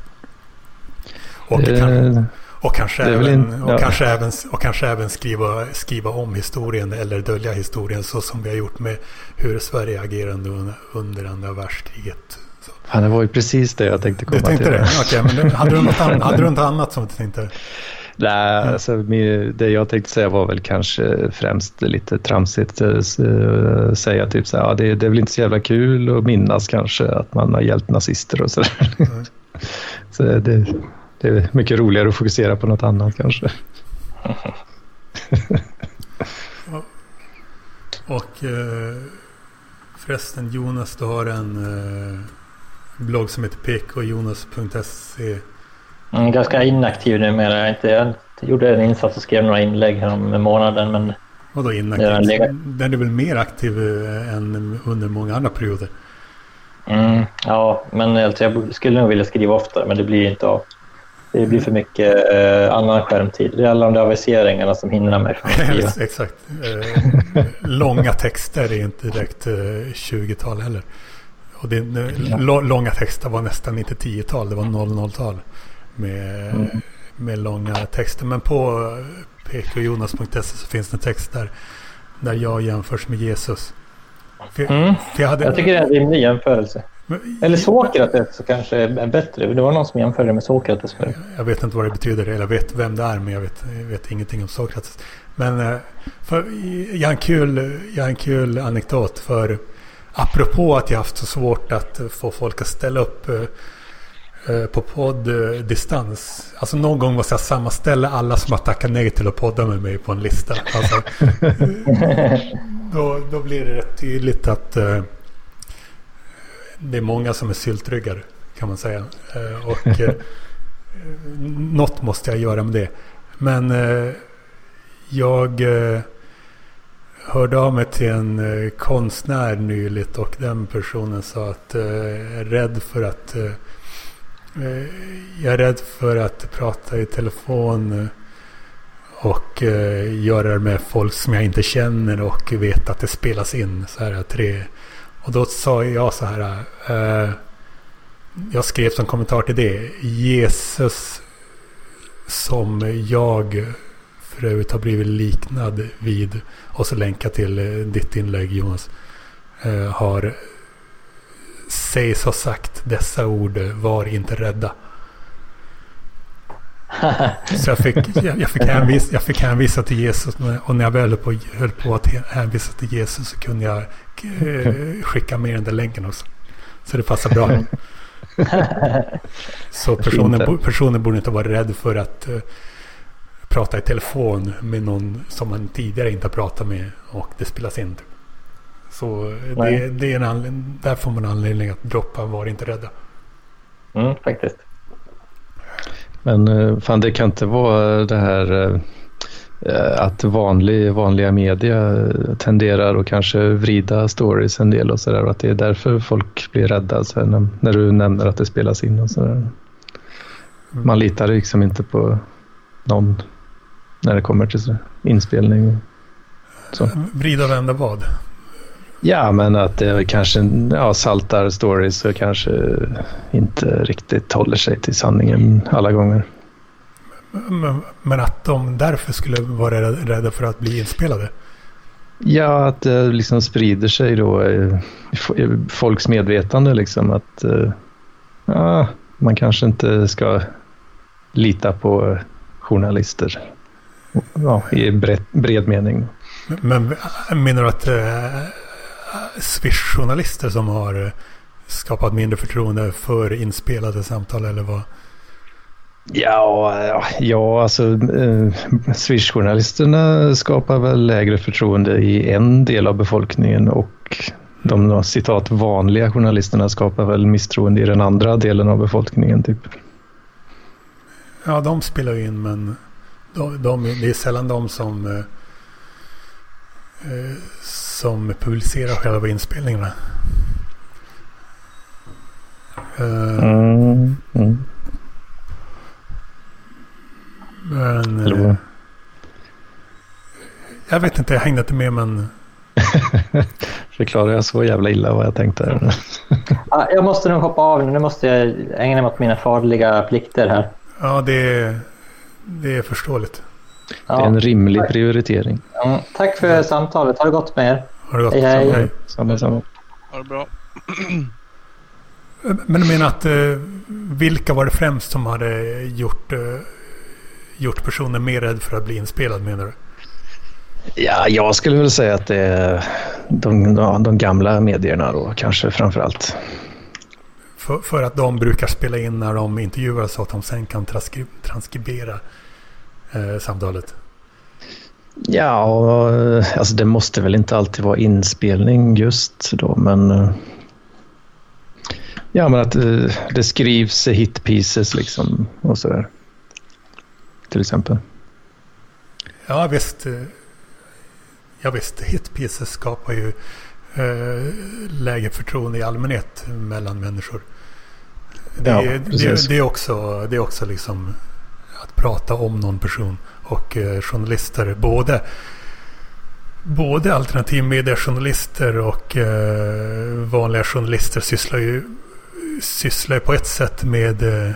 Och, Det- kan, och, kanske, även, och, ja. kanske även, och kanske även skriva, skriva om historien eller dölja historien så som vi har gjort med hur Sverige agerade under, under andra världskriget. Så. Fan, det var ju precis det jag tänkte komma Du tänkte till. det? Okej, men hade, du något annat, hade du något annat som du tänkte? Nej, alltså, min- det jag tänkte säga var väl kanske främst lite tramsigt. eh, eh, Säga typ så här, ja, det, det är väl inte så jävla kul att minnas kanske att man har hjälpt nazister och sådär. Mm. så det, det är mycket roligare att fokusera på något annat kanske. Och eh, förresten Jonas, du har en eh, blogg som heter pkjonas.se. Mm, ganska inaktiv numera. Jag, inte, jag gjorde en insats och skrev några inlägg här om månaden. Men Vadå inaktiv? Den är väl mer aktiv eh, än under många andra perioder? mm, ja, men alltså, jag skulle nog vilja skriva oftare, men det blir inte av. Det blir för mycket eh, annan skärmtid. Det är alla de där aviseringarna som hindrar mig från att skriva. Exakt. Eh, långa texter är inte direkt eh, 20-tal heller. Och det, långa texter var nästan inte 10-tal, det var 00-tal. Med, Mm. med långa texter. Men på pkjonas.se så finns det en text där, där jag jämförs med Jesus. För, Mm. för jag, hade, Jag tycker det är en rimlig jämförelse. Men- Eller Sokrates så kanske är bättre. Det var någon som jämförde med Sokrates förut. Jag vet inte vad det betyder, eller jag vet vem det är, men jag vet, jag vet ingenting om Sokrates. Men eh, för, jag, har en kul, jag har en kul anekdot. För apropå att jag haft så svårt att få folk att ställa upp eh, eh, på podddistans. Alltså någon gång måste jag sammanställa alla som har tackat nej till att podda med mig på en lista. Alltså, då, då blir det rätt tydligt att det är många som är syltryggar kan man säga. Eh, och eh, något måste jag göra med det. Men eh, jag eh, hörde av mig till en eh, konstnär nyligt och den personen sa att eh, jag är rädd för att eh, eh jag är rädd för att prata i telefon eh, och eh, göra det med folk som jag inte känner och vet att det spelas in. Så här tre. Och då sa jag så här. Eh, jag skrev som kommentar till det. Jesus som jag för övrigt har blivit liknad vid. Och så länka till eh, ditt inlägg Jonas. Eh, har sägs ha sagt dessa ord. Var inte rädda. Så jag fick, jag, jag, fick hänvisa, jag fick hänvisa till Jesus. Och när jag väl höll på, höll på att hänvisa till Jesus så kunde jag eh, skicka med den där länken också. Så det passar bra. Så personen, personen borde inte vara rädd för att eh, prata i telefon med någon som man tidigare inte har pratat med och det spelas in. Typ. Så det, det är en anledning, där får man anledning att droppa var inte rädda. Mm, faktiskt. Men eh, fan, det kan inte vara det här eh, att vanlig, vanliga media eh, tenderar att kanske vrida stories en del och sådär och att det är därför folk blir rädda sen när, när du nämner att det spelas in och sådär. Mm. Man litar liksom inte på någon när det kommer till så- inspelning. Så. Vrida och vända vad? Ja, men att det kanske ja, saltar stories och kanske inte riktigt håller sig till sanningen alla gånger. Men, att de därför skulle vara rädda- rädda för att bli inspelade. Ja, att det liksom sprider sig då i i folks medvetande liksom att eh, ja, man kanske inte ska lita på journalister ja, i bred, bred mening. Men menar du att eh, Swish-journalister som har eh, skapat mindre förtroende för inspelade samtal eller vad? Ja, ja, alltså eh, Swish-journalisterna skapar väl lägre förtroende i en del av befolkningen och de citat vanliga journalisterna skapar väl misstroende i den andra delen av befolkningen. Typ. Ja, de spelar ju in men de, de, det är sällan de som, eh, eh, som publicerar själva inspelningarna. Eh, Mm, mm. Men, Eller? Eh, jag vet inte, jag hängde inte med men... Förklarar jag så jävla illa vad jag tänkte? Mm. jag måste nog hoppa av nu. Nu måste jag ägna mig åt mina farliga plikter här. Ja, det är, det är förståeligt. Det är en rimlig tack. prioritering. Mm, tack för ja. samtalet. Ha det gott med er. Ha det gott. Hej, hej. hej. Samma, samma. Ha det bra. Men du menar att eh, vilka var det främst som hade gjort eh, gjort personen mer rädd för att bli inspelad menar du? Ja, jag skulle väl säga att det är de, de, de gamla medierna då kanske framför allt. För, för att de brukar spela in när de intervjuar så att de sen kan transkri transkribera eh, samtalet. Ja, alltså det måste väl inte alltid vara inspelning just då, men... eh, Ja, men att eh, det skrivs hit pieces liksom och sådär. Till exempel. Ja visst. eh, Ja visst, hitpieces skapar ju eh, lägre förtroende i allmänhet mellan människor. Det, Ja, det, precis. det, är också, det är också liksom att prata om någon person. Och eh, journalister, både, både alternativmediejournalister och eh, vanliga journalister sysslar ju, sysslar på ett sätt med, eh,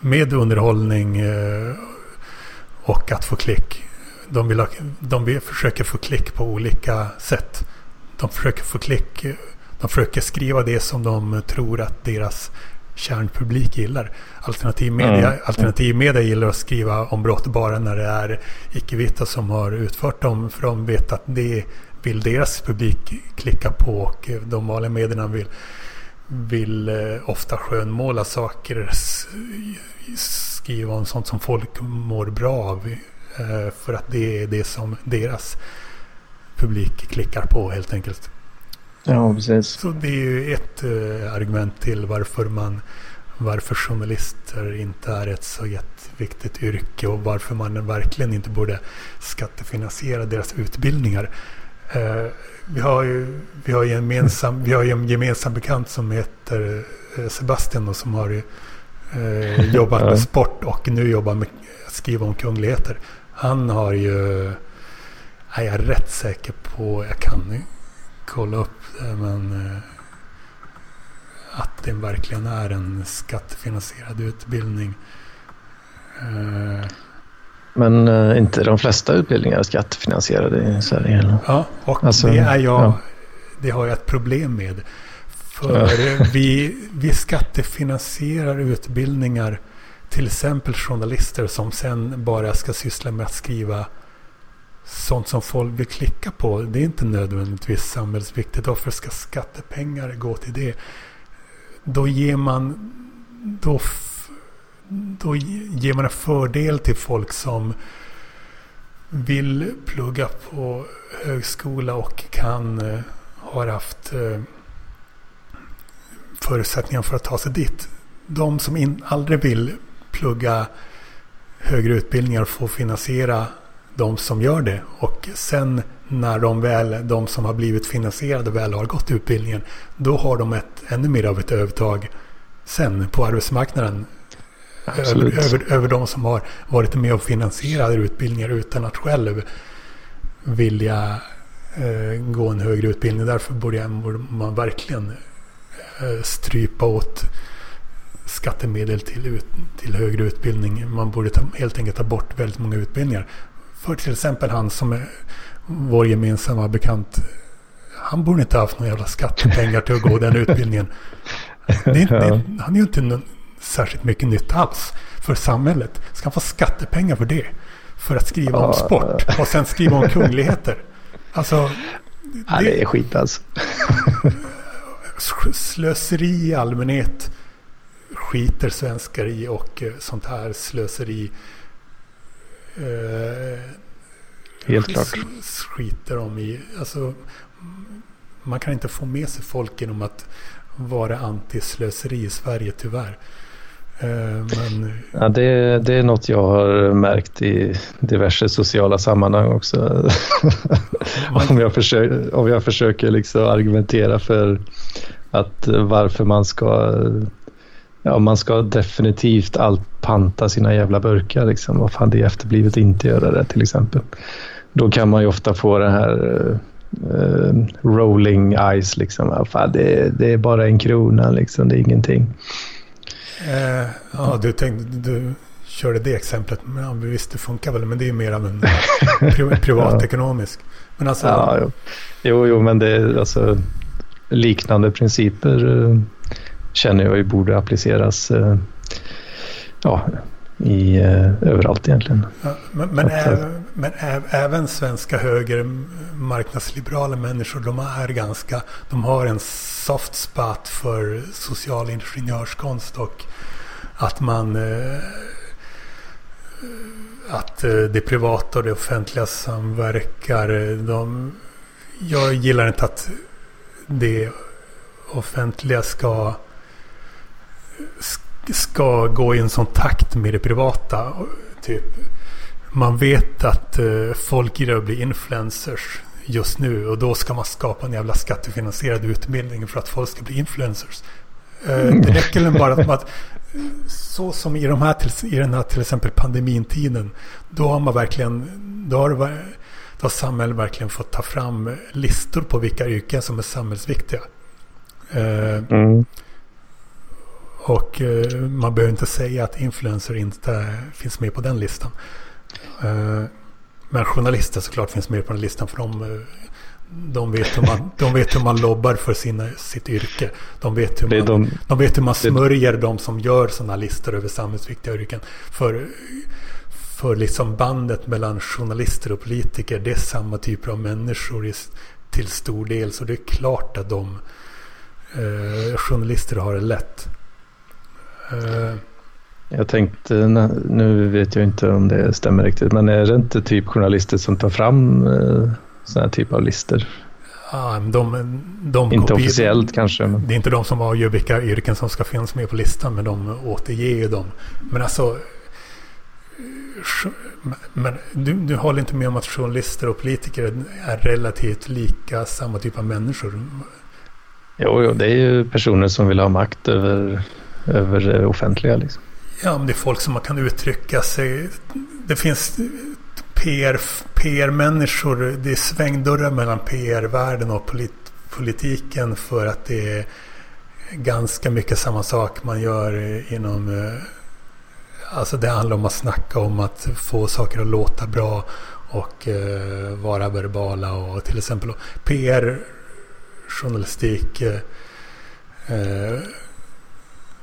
med underhållning eh, och att få klick. De, vill ha, de försöker få klick på olika sätt. De försöker få klick. De försöker skriva det som de tror att deras kärnpublik gillar. Alternativ media, Mm. alternativ media gillar att skriva om brott bara när det är icke-vita som har utfört dem. För de vet att det vill deras publik klicka på och de vanliga medierna vill, vill eh, ofta skönmåla saker. Skriva om sånt som folk mår bra av. eh, För att det är det som deras publik klickar på helt enkelt. Ja, precis. Så det är ju ett eh, argument till varför man varför journalister inte är ett så jätteviktigt yrke och varför man verkligen inte borde skattefinansiera deras utbildningar. Eh, vi, har ju, vi, har gemensam, vi har en gemensam bekant som heter Sebastian och som har ju, eh, jobbat med sport och nu jobbar med att skriva om kungligheter. Han har ju, är jag rätt säker på, jag kan kolla upp det, men eh, att det verkligen är en skattefinansierad utbildning. Eh, Men eh, inte de flesta utbildningar är skattefinansierade i Sverige. Ja, och Alltså, det är jag. ja. Det har jag ett problem med. För vi, vi skattefinansierar utbildningar. Till exempel journalister som sen bara ska syssla med att skriva sånt som folk vill klicka på. Det är inte nödvändigtvis samhällsviktigt. Varför ska skattepengar gå till det? Då ger man, då, då ger man en fördel till folk som vill plugga på högskola och kan eh, har haft eh, förutsättningar för att ta sig dit. De som in, aldrig vill plugga högre utbildningar får finansiera de som gör det. Och sen när de väl, de som har blivit finansierade väl har gått utbildningen, då har de ett, ännu mer av ett övertag sen på arbetsmarknaden Absolut. över, över, över de som har varit med och finansierat utbildningar utan att själv vilja eh, gå en högre utbildning. Därför borde man, verkligen strypa åt skattemedel till, ut, till högre utbildning. Man borde ta, helt enkelt ta bort väldigt många utbildningar. För till exempel han som är vår gemensamma bekant. Han borde inte ha haft några jävla skattepengar till att gå den utbildningen. Det det, han är ju inte särskilt mycket nytta alls för samhället. Ska han få skattepengar för det? För att skriva om sport och sen skriva om kungligheter. Alltså, Ja, det är skit alltså. Slöseri i allmänhet skiter svenskar i och eh, sånt här slöseri eh, Helt klart. skiter de i. Alltså, man kan inte få med sig folk genom att vara antislöseri i Sverige tyvärr. Eh, men Ja, det, det är något jag har märkt i diverse sociala sammanhang också. om, jag försöker, om jag försöker liksom argumentera för att varför man ska Ja, man ska definitivt allt panta sina jävla burkar. Liksom. Vad fan det är efterblivet inte göra det till exempel. då kan man ju ofta få det här uh, rolling eyes. Liksom. Fan, det, det är bara en krona, liksom. det är ingenting. Uh, ja, du, tänkte, du körde det exemplet. Men ja, visst, det funkar väl. Men det är mer av en pri privatekonomisk. Men alltså, ja, jo. jo, jo, men det är alltså liknande principer uh, känner jag ju borde appliceras uh, ja, i, uh, överallt egentligen. Ja, men, men, även, men även svenska höger marknadsliberala människor, de är ganska, de har en soft spot för social ingenjörskonst och att man att det privata och det offentliga samverkar. De, jag gillar inte att det offentliga ska ska gå i en sån takt med det privata. Typ, man vet att eh, folk gillar att bli influencers just nu och då ska man skapa en jävla skattefinansierad utbildning för att folk ska bli influencers. Eh, det räcker bara att, att så som i, de här i den här till exempel pandemintiden. Då har man verkligen, då har, då har samhället verkligen fått ta fram listor på vilka yrken som är samhällsviktiga. Eh, mm. Och uh, man behöver inte säga att influencer inte finns med på den listan. Uh, men journalister såklart finns med på den listan för de, de, vet, hur man, de vet hur man lobbar för sina, sitt yrke. De vet hur man, de, de vet hur man smörjer de som gör sådana listor över samhällsviktiga yrken. För, för liksom bandet mellan journalister och politiker, det är samma typer av människor i, till stor del. Så det är klart att de eh, journalister har det lätt. Eh. Jag tänkte, nu vet jag inte om det stämmer riktigt, men är det inte typ journalister som tar fram eh, sådana här typ av listor? Ja, de, de inte kopier, officiellt kanske. Men... Det är inte de som avgör vilka yrken som ska finnas med på listan, men de återger ju dem. Men alltså, men du, du håller inte med om att journalister och politiker är relativt lika samma typ av människor? Jo, jo, det är ju personer som vill ha makt över, över det offentliga. Liksom. Ja, men det är folk som man kan uttrycka sig. Det finns PR, PR-människor. Det är svängdörrar mellan PR-världen och polit, politiken för att det är ganska mycket samma sak man gör inom... Eh, alltså det handlar om att snacka om att få saker att låta bra och eh, vara verbala och till exempel PR journalistik, eh, eh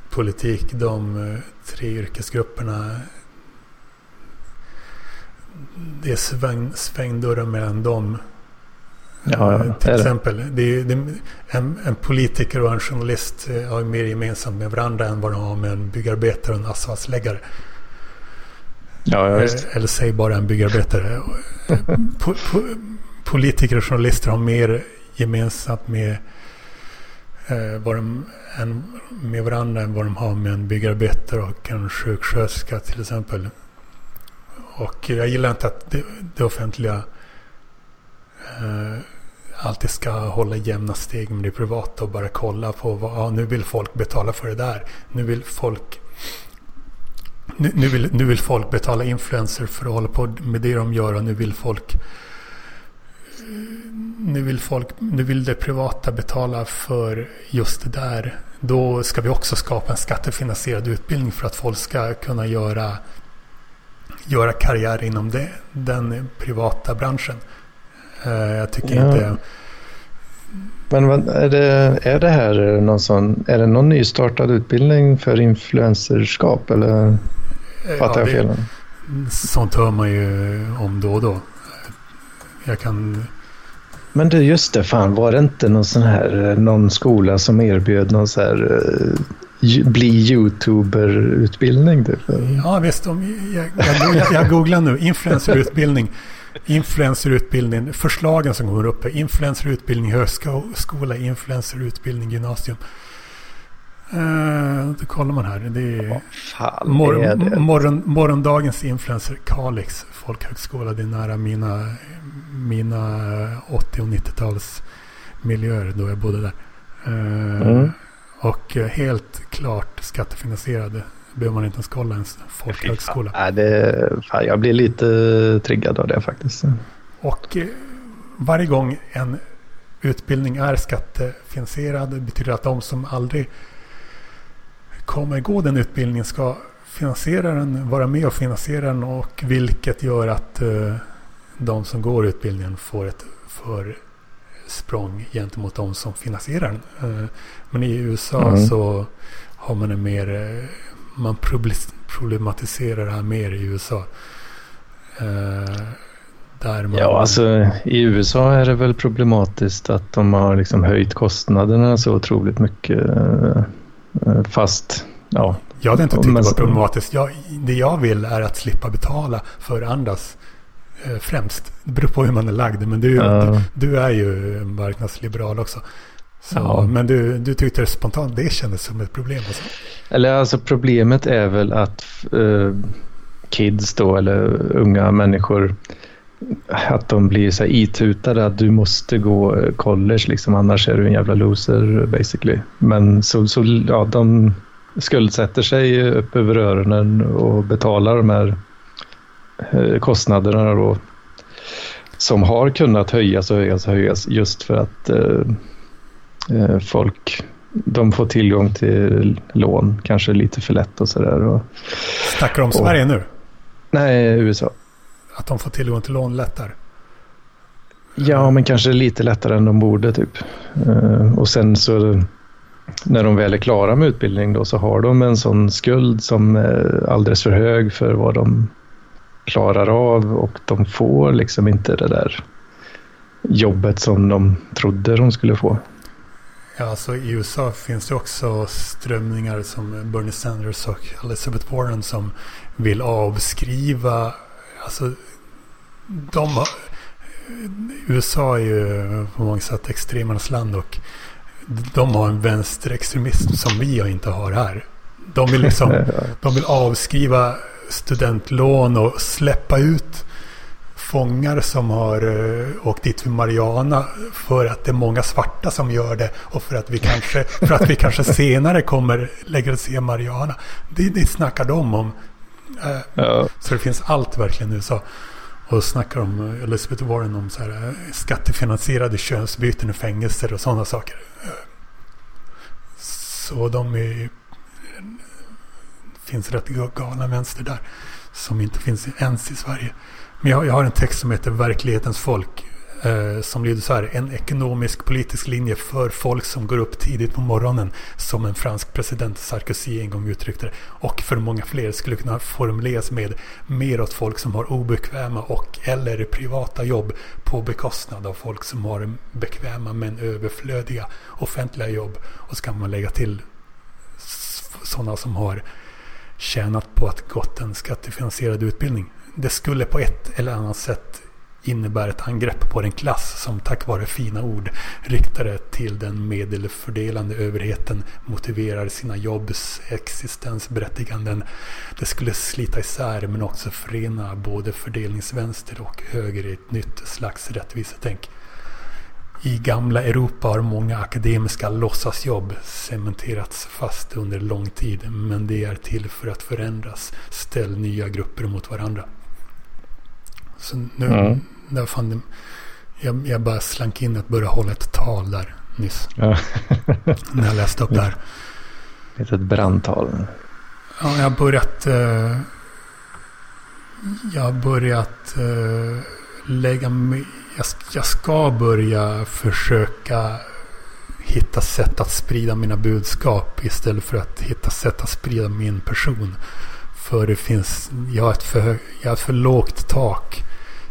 politik, de eh, tre yrkesgrupperna. Det är sväng, svängdörrar mellan dem. Ja, ja, eh, till exempel. Det är, det en, en, politiker och en journalist eh, har mer gemensamt med varandra än vad de har med en byggarbetare och en asfaltsläggare. Ja, ja, Eller säg bara en byggarbetare. po, po, politiker och journalister har mer gemensamt med, eh, vad de, en, med varandra än vad de har med en byggarbetare och en sjuksköterska till exempel. Och jag gillar inte att det, det offentliga eh, alltid ska hålla jämna steg med det privata och bara kolla på vad, ja, nu vill folk betala för det där. Nu vill folk nu, nu, vill, nu vill folk betala influencer för att hålla på med det de gör och nu vill folk nu vill, folk, nu vill det privata betala för just det där. Då ska vi också skapa en skattefinansierad utbildning för att folk ska kunna göra, göra karriär inom det, den privata branschen. Eh, jag tycker ja. inte... Men vad, är, det, är det här någon sån, är det någon nystartad utbildning för influencerskap eller fattar ja, jag fel? Sånt hör man ju om då och då. Jag kan men du, just det, fan var det inte någon sån här, eh, någon skola som erbjöd någon så här uh, bli youtuber-utbildning? Typ? Ja, visst. Om, jag, jag, jag, jag googlar nu, influencerutbildning. Influencerutbildning, förslagen som kommer upp är influencerutbildning högskola, influencerutbildning gymnasium. Uh, då kollar man här. Det är, mor är det? Morgon, morgondagens influencer Kalix folkhögskola. Det är nära mina, mina 80 och 90-tals miljöer då jag bodde där. Uh, mm. Och helt klart skattefinansierade. behöver man inte ens kolla ens folkhögskola. Ja, det, fan, jag blir lite triggad av det faktiskt. Och eh, varje gång en utbildning är skattefinansierad det betyder att de som aldrig kommer gå den utbildningen ska finansiera den, vara med och finansiera den och vilket gör att uh, de som går utbildningen får ett försprång gentemot de som finansierar den. Uh, men i USA mm. så har man en mer, uh, man problematiserar det här mer i USA. Där man... Ja, alltså i USA är det väl problematiskt att de har liksom höjt kostnaderna så otroligt mycket. Fast, ja. Jag hade inte tyckt det var problematiskt. Jag, det jag vill är att slippa betala för andras eh, främst. Det beror på hur man är lagd. Men du, ja. du, du, är ju marknadsliberal också. Så, ja. Men du, du tyckte det spontant det kändes som ett problem. Alltså. Eller alltså problemet är väl att eh, kids då eller unga människor att de blir så itutade att du måste gå eh, college liksom annars är du en jävla loser basically. Men så, så ja, de skuldsätter sig upp över öronen och betalar de här eh, kostnaderna då som har kunnat höjas och höjas och höjas just för att eh, eh, folk de får tillgång till lån kanske lite för lätt och sådär. Snackar du om och, Sverige nu? Nej, USA. Att de får tillgång till lån lättare? Ja, men kanske lite lättare än de borde typ. Uh, och sen så när de väl är klara med utbildning då så har de en sån skuld som är alldeles för hög för vad de klarar av och de får liksom inte det där jobbet som de trodde de skulle få. Ja, alltså i USA finns det också strömningar som Bernie Sanders och Elizabeth Warren som vill avskriva Alltså, de har, USA är ju på många sätt extremernas land och de har en vänsterextremism som vi inte har här. De vill, liksom, de vill avskriva studentlån och släppa ut fångar som har uh, åkt dit för Mariana för att det är många svarta som gör det och för att vi kanske, för att vi kanske senare kommer legalisera Mariana. Det, det snackar de om. Uh, ja. Så det finns allt verkligen i USA. Och snackar om Elizabeth Warren om så här, eh, skattefinansierade könsbyten i fängelser och sådana saker. Så de är, finns rätt galna vänster där. Som inte finns ens i Sverige. Men jag, jag har en text som heter Verklighetens folk. Eh, som lyder så här. En ekonomisk politisk linje för folk som går upp tidigt på morgonen. Som en fransk president Sarkozy en gång uttryckte det. Och för många fler skulle kunna formuleras med mer åt folk som har obekväma och eller privata jobb på bekostnad av folk som har bekväma men överflödiga offentliga jobb. Och så kan man lägga till sådana som har tjänat på att gått en skattefinansierad utbildning. Det skulle på ett eller annat sätt innebär ett angrepp på den klass som tack vare fina ord riktade till den medelfördelande överheten motiverar sina jobbs existensberättiganden. Det skulle slita isär men också förena både fördelningsvänster och höger i ett nytt slags rättvisetänk. I gamla Europa har många akademiska låtsasjobb cementerats fast under lång tid men det är till för att förändras. Ställ nya grupper mot varandra. Så nu, mm där fan, jag, jag bara slank in att börja hålla ett tal där nyss. Ja. när jag läste upp det här. Ett brandtal. Ja, jag har börjat... Uh, jag har börjat uh, lägga mig... Jag, jag ska börja försöka hitta sätt att sprida mina budskap istället för att hitta sätt att sprida min person. För det finns, jag har ett för, jag har ett för lågt tak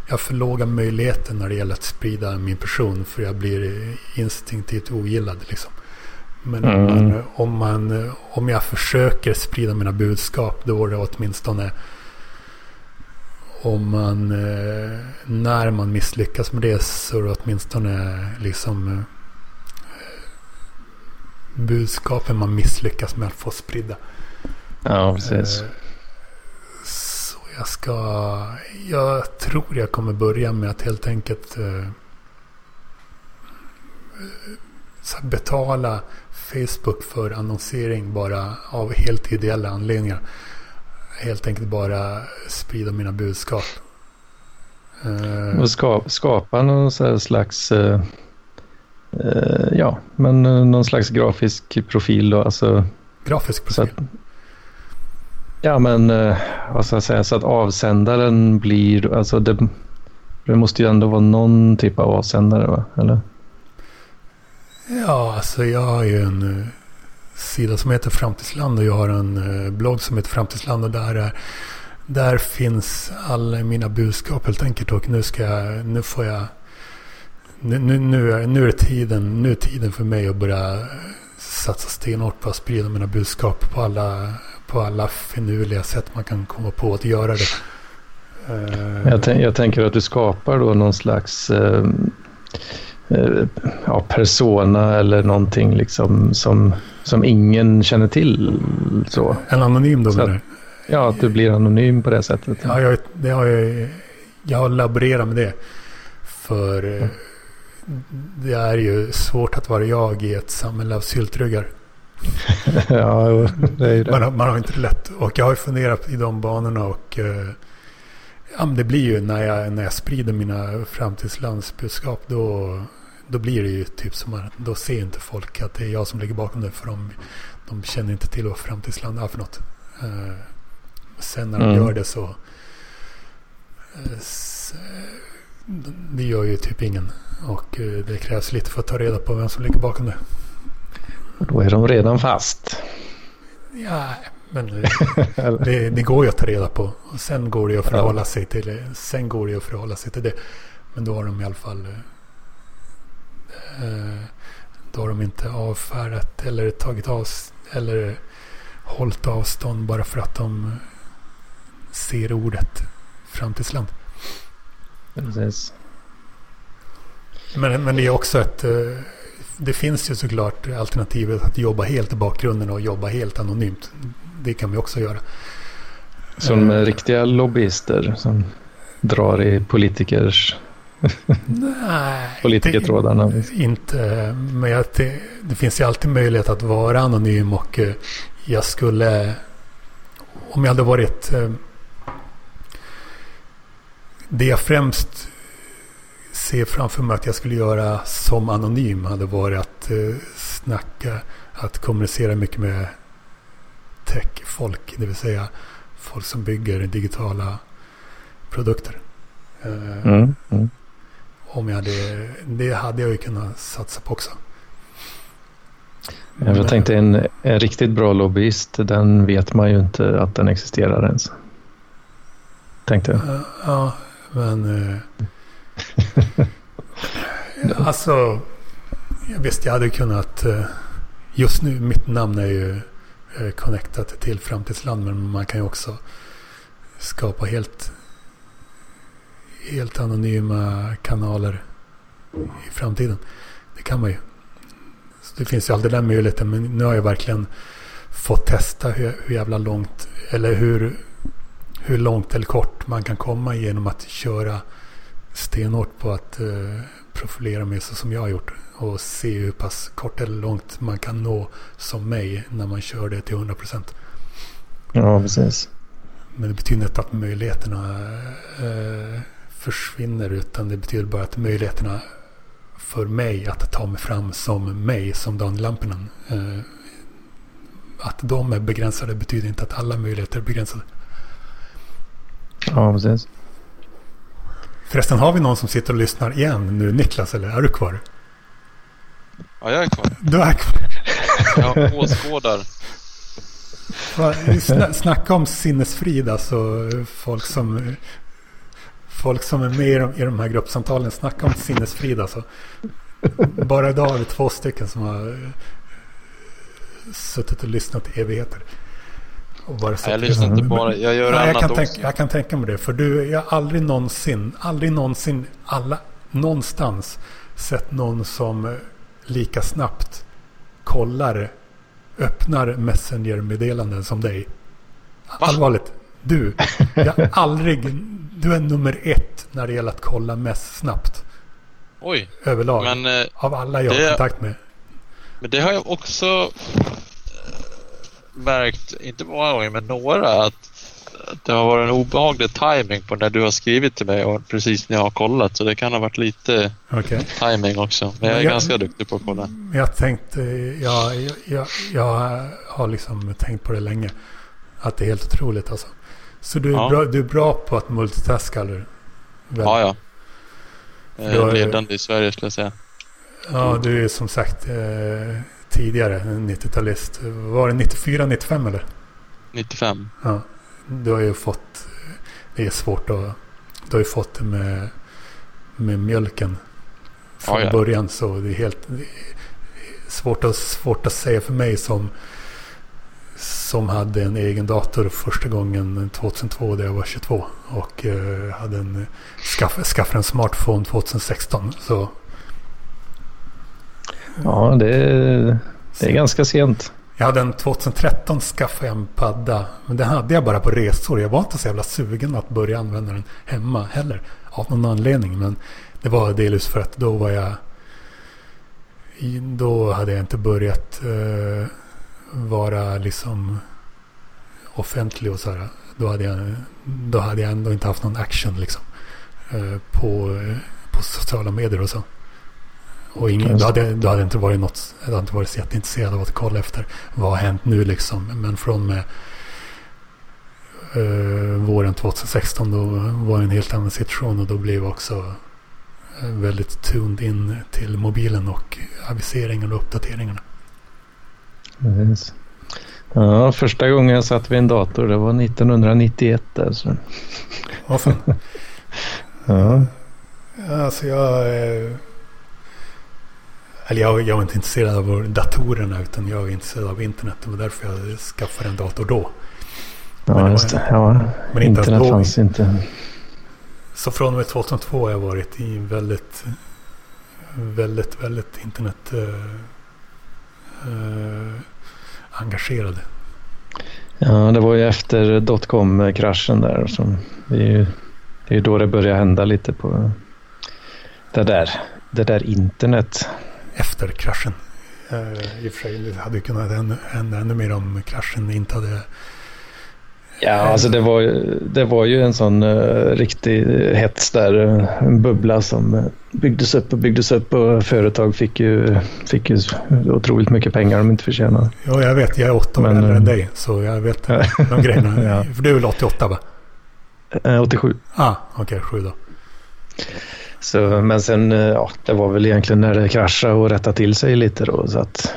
jag har för låga möjligheter när det gäller att sprida min person. För jag blir instinktivt ogillad. Liksom. Men mm. om, man, om, man, om jag försöker sprida mina budskap. Då är det åtminstone. Om man, eh, när man misslyckas med det så är det åtminstone liksom eh, budskapen man misslyckas med att få spridda. Ja, precis. Jag ska... Jag tror jag kommer börja med att helt enkelt eh, betala Facebook för annonsering bara av helt ideella anledningar. Helt enkelt bara sprida mina budskap. Eh, Och ska, skapa någon slags, eh, eh, ja, men eh, någon slags grafisk profil då, alltså grafisk profil ja men eh, vad ska jag säga, så att avsändaren blir, alltså det, det måste ju ändå vara någon typ av avsändare va, eller? Ja, alltså jag har ju en eh, sida som heter Framtidsland och jag har en eh, blogg som heter Framtidsland och där, är, där finns alla mina budskap helt enkelt och nu ska jag, nu får jag, nu, nu, nu, är, nu är tiden, nu är tiden för mig att börja satsa stenhårt på att sprida mina budskap på alla, på alla finurliga sätt man kan komma på att göra det. Eh, Jag, jag tänker att du skapar då någon slags eh, eh, ja, persona eller någonting liksom som, som ingen känner till. Så. En anonym då Så att-? Ja, att du blir anonym på det sättet. Ja, jag, det har jag, jag har laborerat med det. För eh, det är ju svårt att vara jag i ett samhälle av syltryggar. ja, det är det. Man, har- man har inte det lätt. Och jag har ju funderat i de banorna och eh, ja, det blir ju när jag, när jag sprider mina framtidslandsbudskap då, då blir det ju typ som att då ser inte folk att det är jag som ligger bakom det. För de, de känner inte till vad framtidsland är för något. Eh, sen när de Mm. gör det så eh, det gör ju typ ingen. Och det krävs lite för att ta reda på vem som ligger bakom det. Och Då är de redan fast. Ja, men eh, det, det går ju att ta reda på. Och sen går det att förhålla sig till det. Sen går det att förhålla sig till det. Men då har de i alla fall... eh, eh, Då har de inte avfärdat eller tagit av eller hållit avstånd bara för att de ser ordet framtidsland. Precis. Men, men det är också ett... Det finns ju såklart alternativet att jobba helt i bakgrunden och jobba helt anonymt. Det kan vi också göra. Som Eh, riktiga lobbyister som drar i politikers, Nej, politikertrådarna. inte. Men jag, det, det finns ju alltid möjlighet att vara anonym och eh, jag skulle... Om jag hade varit... eh, Det jag främst ser framför mig att jag skulle göra som anonym hade varit att eh, snacka, att kommunicera mycket med tech-folk. Det vill säga folk som bygger digitala produkter. Eh, Mm, mm. om jag hade, det hade jag ju kunnat satsa på också. Jag tänkte en, en riktigt bra lobbyist, den vet man ju inte att den existerar ens. Tänkte jag. Ja, Ja, men... alltså... Jag visst, jag hade kunnat... Eh, just nu, mitt namn är ju eh, connectat till Framtidsland. Men man kan ju också skapa helt... Helt anonyma kanaler i framtiden. Det kan man ju. Så det finns ju alltid den möjligheten. Men nu har jag verkligen fått testa hur, hur jävla långt... Eller hur hur långt eller kort man kan komma genom att köra stenhårt på att eh, profilera mig så som jag har gjort. Och se hur pass kort eller långt man kan nå som mig när man kör det till 100%. Ja, precis. Men det betyder inte att möjligheterna eh, försvinner utan det betyder bara att möjligheterna för mig att ta mig fram som mig, som Daniel Lampinen. Eh, att de är begränsade betyder inte att alla möjligheter är begränsade. Ja, precis. Förresten, har vi någon som sitter och lyssnar igen nu? Niklas, eller är du kvar? Ja, jag är kvar. Du är kvar. Jag åskådar. Sna- Snacka om sinnesfrid, alltså folk som... Folk som är med i de, i de här gruppsamtalen, snacka om sinnesfrid alltså. Bara idag har vi två stycken som har eh, suttit och lyssnat i evigheter. Nej, jag lyssnar inte bara. Jag gör Nej, jag, annat kan också. tänka, jag kan tänka mig det. För du, jag har aldrig någonsin, aldrig någonsin, alla, någonstans sett någon som eh, lika snabbt kollar, öppnar Messenger-meddelanden som dig. Allvarligt. Du, jag aldrig, du är nummer ett när det gäller att kolla mest snabbt Oj, överlag. men, eh, av alla jag har kontakt med. men det har jag också märkt, inte många gånger, men några, att det har varit en obehaglig timing på när du har skrivit till mig och precis när jag har kollat. Så det kan ha varit lite Okej. timing också. Men jag är Jag- ganska duktig på att kolla. Jag tänkte, jag, jag, jag, jag har liksom tänkt på det länge. Att det är helt otroligt alltså. Så du är, Ja. bra, du är bra på att multitaska eller? Väl? Ja, ja. För då Eh, är- Ledande i Sverige skulle jag säga. Ja, du är som sagt eh, tidigare en 90-talist. Var det 94, 95 eller? 95. Ja. Du har ju fått, det är svårt att, du har ju fått det med, med mjölken. Från Ja, ja. början så det är helt det är svårt att, svårt att säga för mig som, som hade en egen dator första gången 2002 där jag var 22. Och eh, hade en, skaff, skaffade en smartphone 2016. Så Ja, det, det är ganska sent. Jag hade en 2013 skaffade jag en padda. Men den hade jag bara på resor. Jag var inte så jävla sugen att börja använda den hemma heller. Av någon anledning. Men det var delvis för att då var jag... Då hade jag inte börjat uh, vara liksom offentlig och så här. Då hade jag, då hade jag ändå inte haft någon action liksom. Uh, på, uh, på sociala medier och så. Och ingen, då, hade, då hade inte varit något, jag hade inte varit så jätteintresserad av att kolla efter vad har hänt nu liksom. Men från med eh, våren 2016 då var det en helt annan situation och då blev jag också eh, väldigt tuned in till mobilen och aviseringarna och uppdateringarna. Precis. Ja, första gången jag satt vid en dator det var 1991. Alltså. Vad fan? Ja. Alltså jag... Eh, eller jag, jag var inte intresserad av datorerna utan jag var intresserad av internet. Det var därför jag skaffade en dator då. Men Ja, var- just det. Ja, Men inte internet då. fanns inte. Så från och med 2002 har jag varit i väldigt, väldigt, väldigt internet eh, eh, engagerad. Ja, det var ju efter dotcom-kraschen där. Så det är ju det är då det började hända lite på det där, det där internet. Efter kraschen. Eh, I och för sig det hade ju kunnat hända, ännu mer om kraschen inte hade... Ja, alltså det var, ju- det var ju en sån uh, riktig hets där. eh, en bubbla som eh, byggdes upp och byggdes upp och företag fick ju, fick ju otroligt mycket pengar de inte förtjänade. Ja, jag vet. Jag är åtta år Men, äldre än eh, dig. Så jag vet de grejerna. Ja. För du är väl 88 va? Eh, 87. Ah, okej. sju då. Så, men sen, eh, ja, det var väl egentligen när det kraschade och rättade till sig lite då. Så att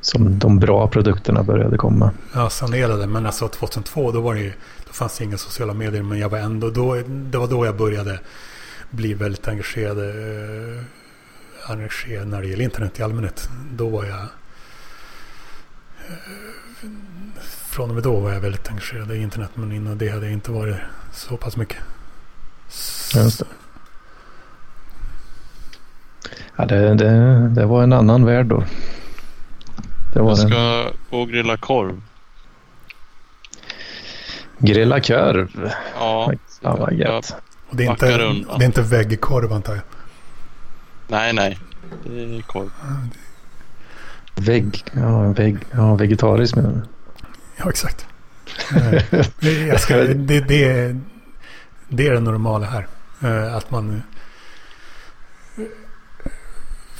som de bra produkterna började komma. Jag sanerade. Men alltså 2002 då var det ju... Då fanns det inga sociala medier. Men jag var ändå... Då, det var då jag började bli väldigt engagerad. Eh, engagerad när det gäller internet i allmänhet. Då var jag... Eh, från och med då var jag väldigt engagerad i internet. Men innan det hade jag inte varit så pass mycket. Just det. Ja, det, det, det var en annan värld då. Det var Jag ska gå och grilla korv. grilla korv. Ja. Ja, vad gött. Och det är inte, det är inte väggkorv antar jag. nej, nej. Det är korv. Vägg, ja, vägg, ja, vegetarisk menar du? Ja, exakt. Eh, jag ska, det, det, är- det är det normala här. Eh, Att man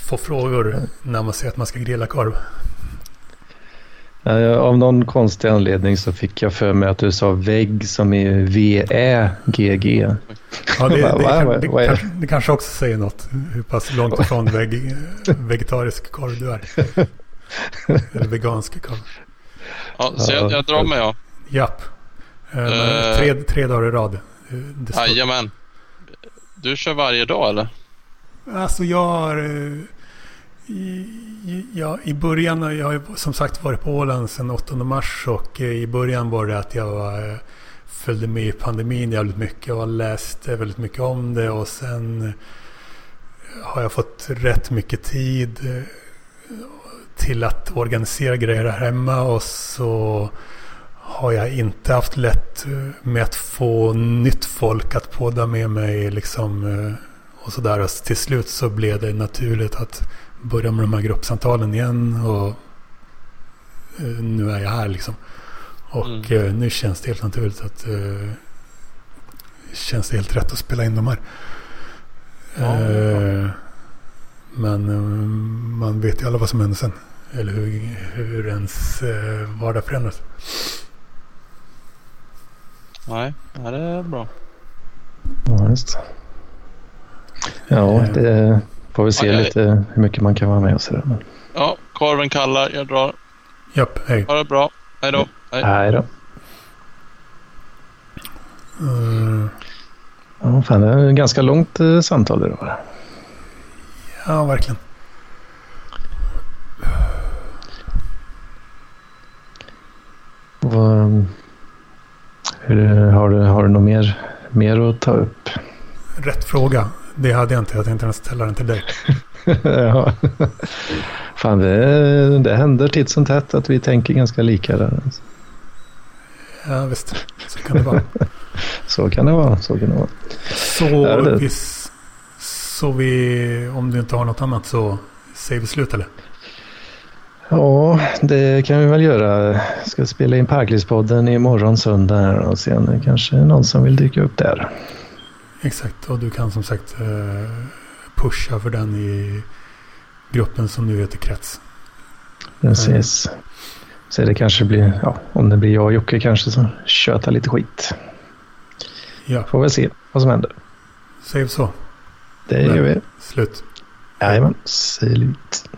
får frågor när man säger att man ska grilla korv. Eh, Av någon konstig anledning så fick jag för mig att du sa vägg som är V-Ä-G-G. Ja, det, det, va- kan- det, det? kanske, det kanske också säger något. Hur pass långt ifrån veg, vegetarisk korv du är. Eller vegansk korv. Ja, så jag, jag drar mig ja. Japp. Eh, Eh. tre, tre dagar i rad. Det Jajamän. Du kör varje dag eller? Alltså jag har... I, ja, I början, jag har ju som sagt varit på Åland sedan 8 mars och eh, i början var det att jag var, följde med i pandemin jävligt mycket och läste väldigt mycket om det och sen eh, har jag fått rätt mycket tid till att organisera grejer här hemma och så har jag inte haft lätt med att få nytt folk att podda med mig liksom och sådär. Och till slut så blev det naturligt att börja med de här gruppsamtalen igen. Och eh, nu är jag här liksom. Och Mm. eh, nu känns det helt naturligt att eh, känns det helt rätt att spela in de här. Ja, men man vet ju alla vad som händer sen. Eller hur, hur ens vardag förändras. Nej, det är bra. Ja, just det. Ja, det får vi se Aj, aj. lite hur mycket man kan vara med och sådär. Men... Ja, korven kallar. Jag drar. Japp, hej. Ha det bra. Hej då. Hej. Nej då. Eh, Ja, fan, det är ett ganska långt eh, samtal det var. ja, verkligen. Vad, hur, har, du, har du något mer, mer att ta upp? Rätt fråga. Det hade jag inte. Jag tänkte ställa den till dig. ja. Fan, det, det händer titt som tätt att vi tänker ganska lika där. Ja, visst. Så kan det vara. Så kan det vara. Så kan det vara. Så, vi, så vi, om du inte har något annat så säger vi slut eller? Ja, det kan vi väl göra. Ska spela in Parklivspodden imorgon söndag och sen kanske någon som vill dyka upp där. Exakt. Och du kan som sagt eh, pusha för den i gruppen som nu heter Krets. Precis. Så det kanske blir, ja, om det blir jag och Jocke kanske som tjötar lite skit. Ja, Får väl se vad som händer. vi så. Det gör vi. Slut. Jajamän, slut.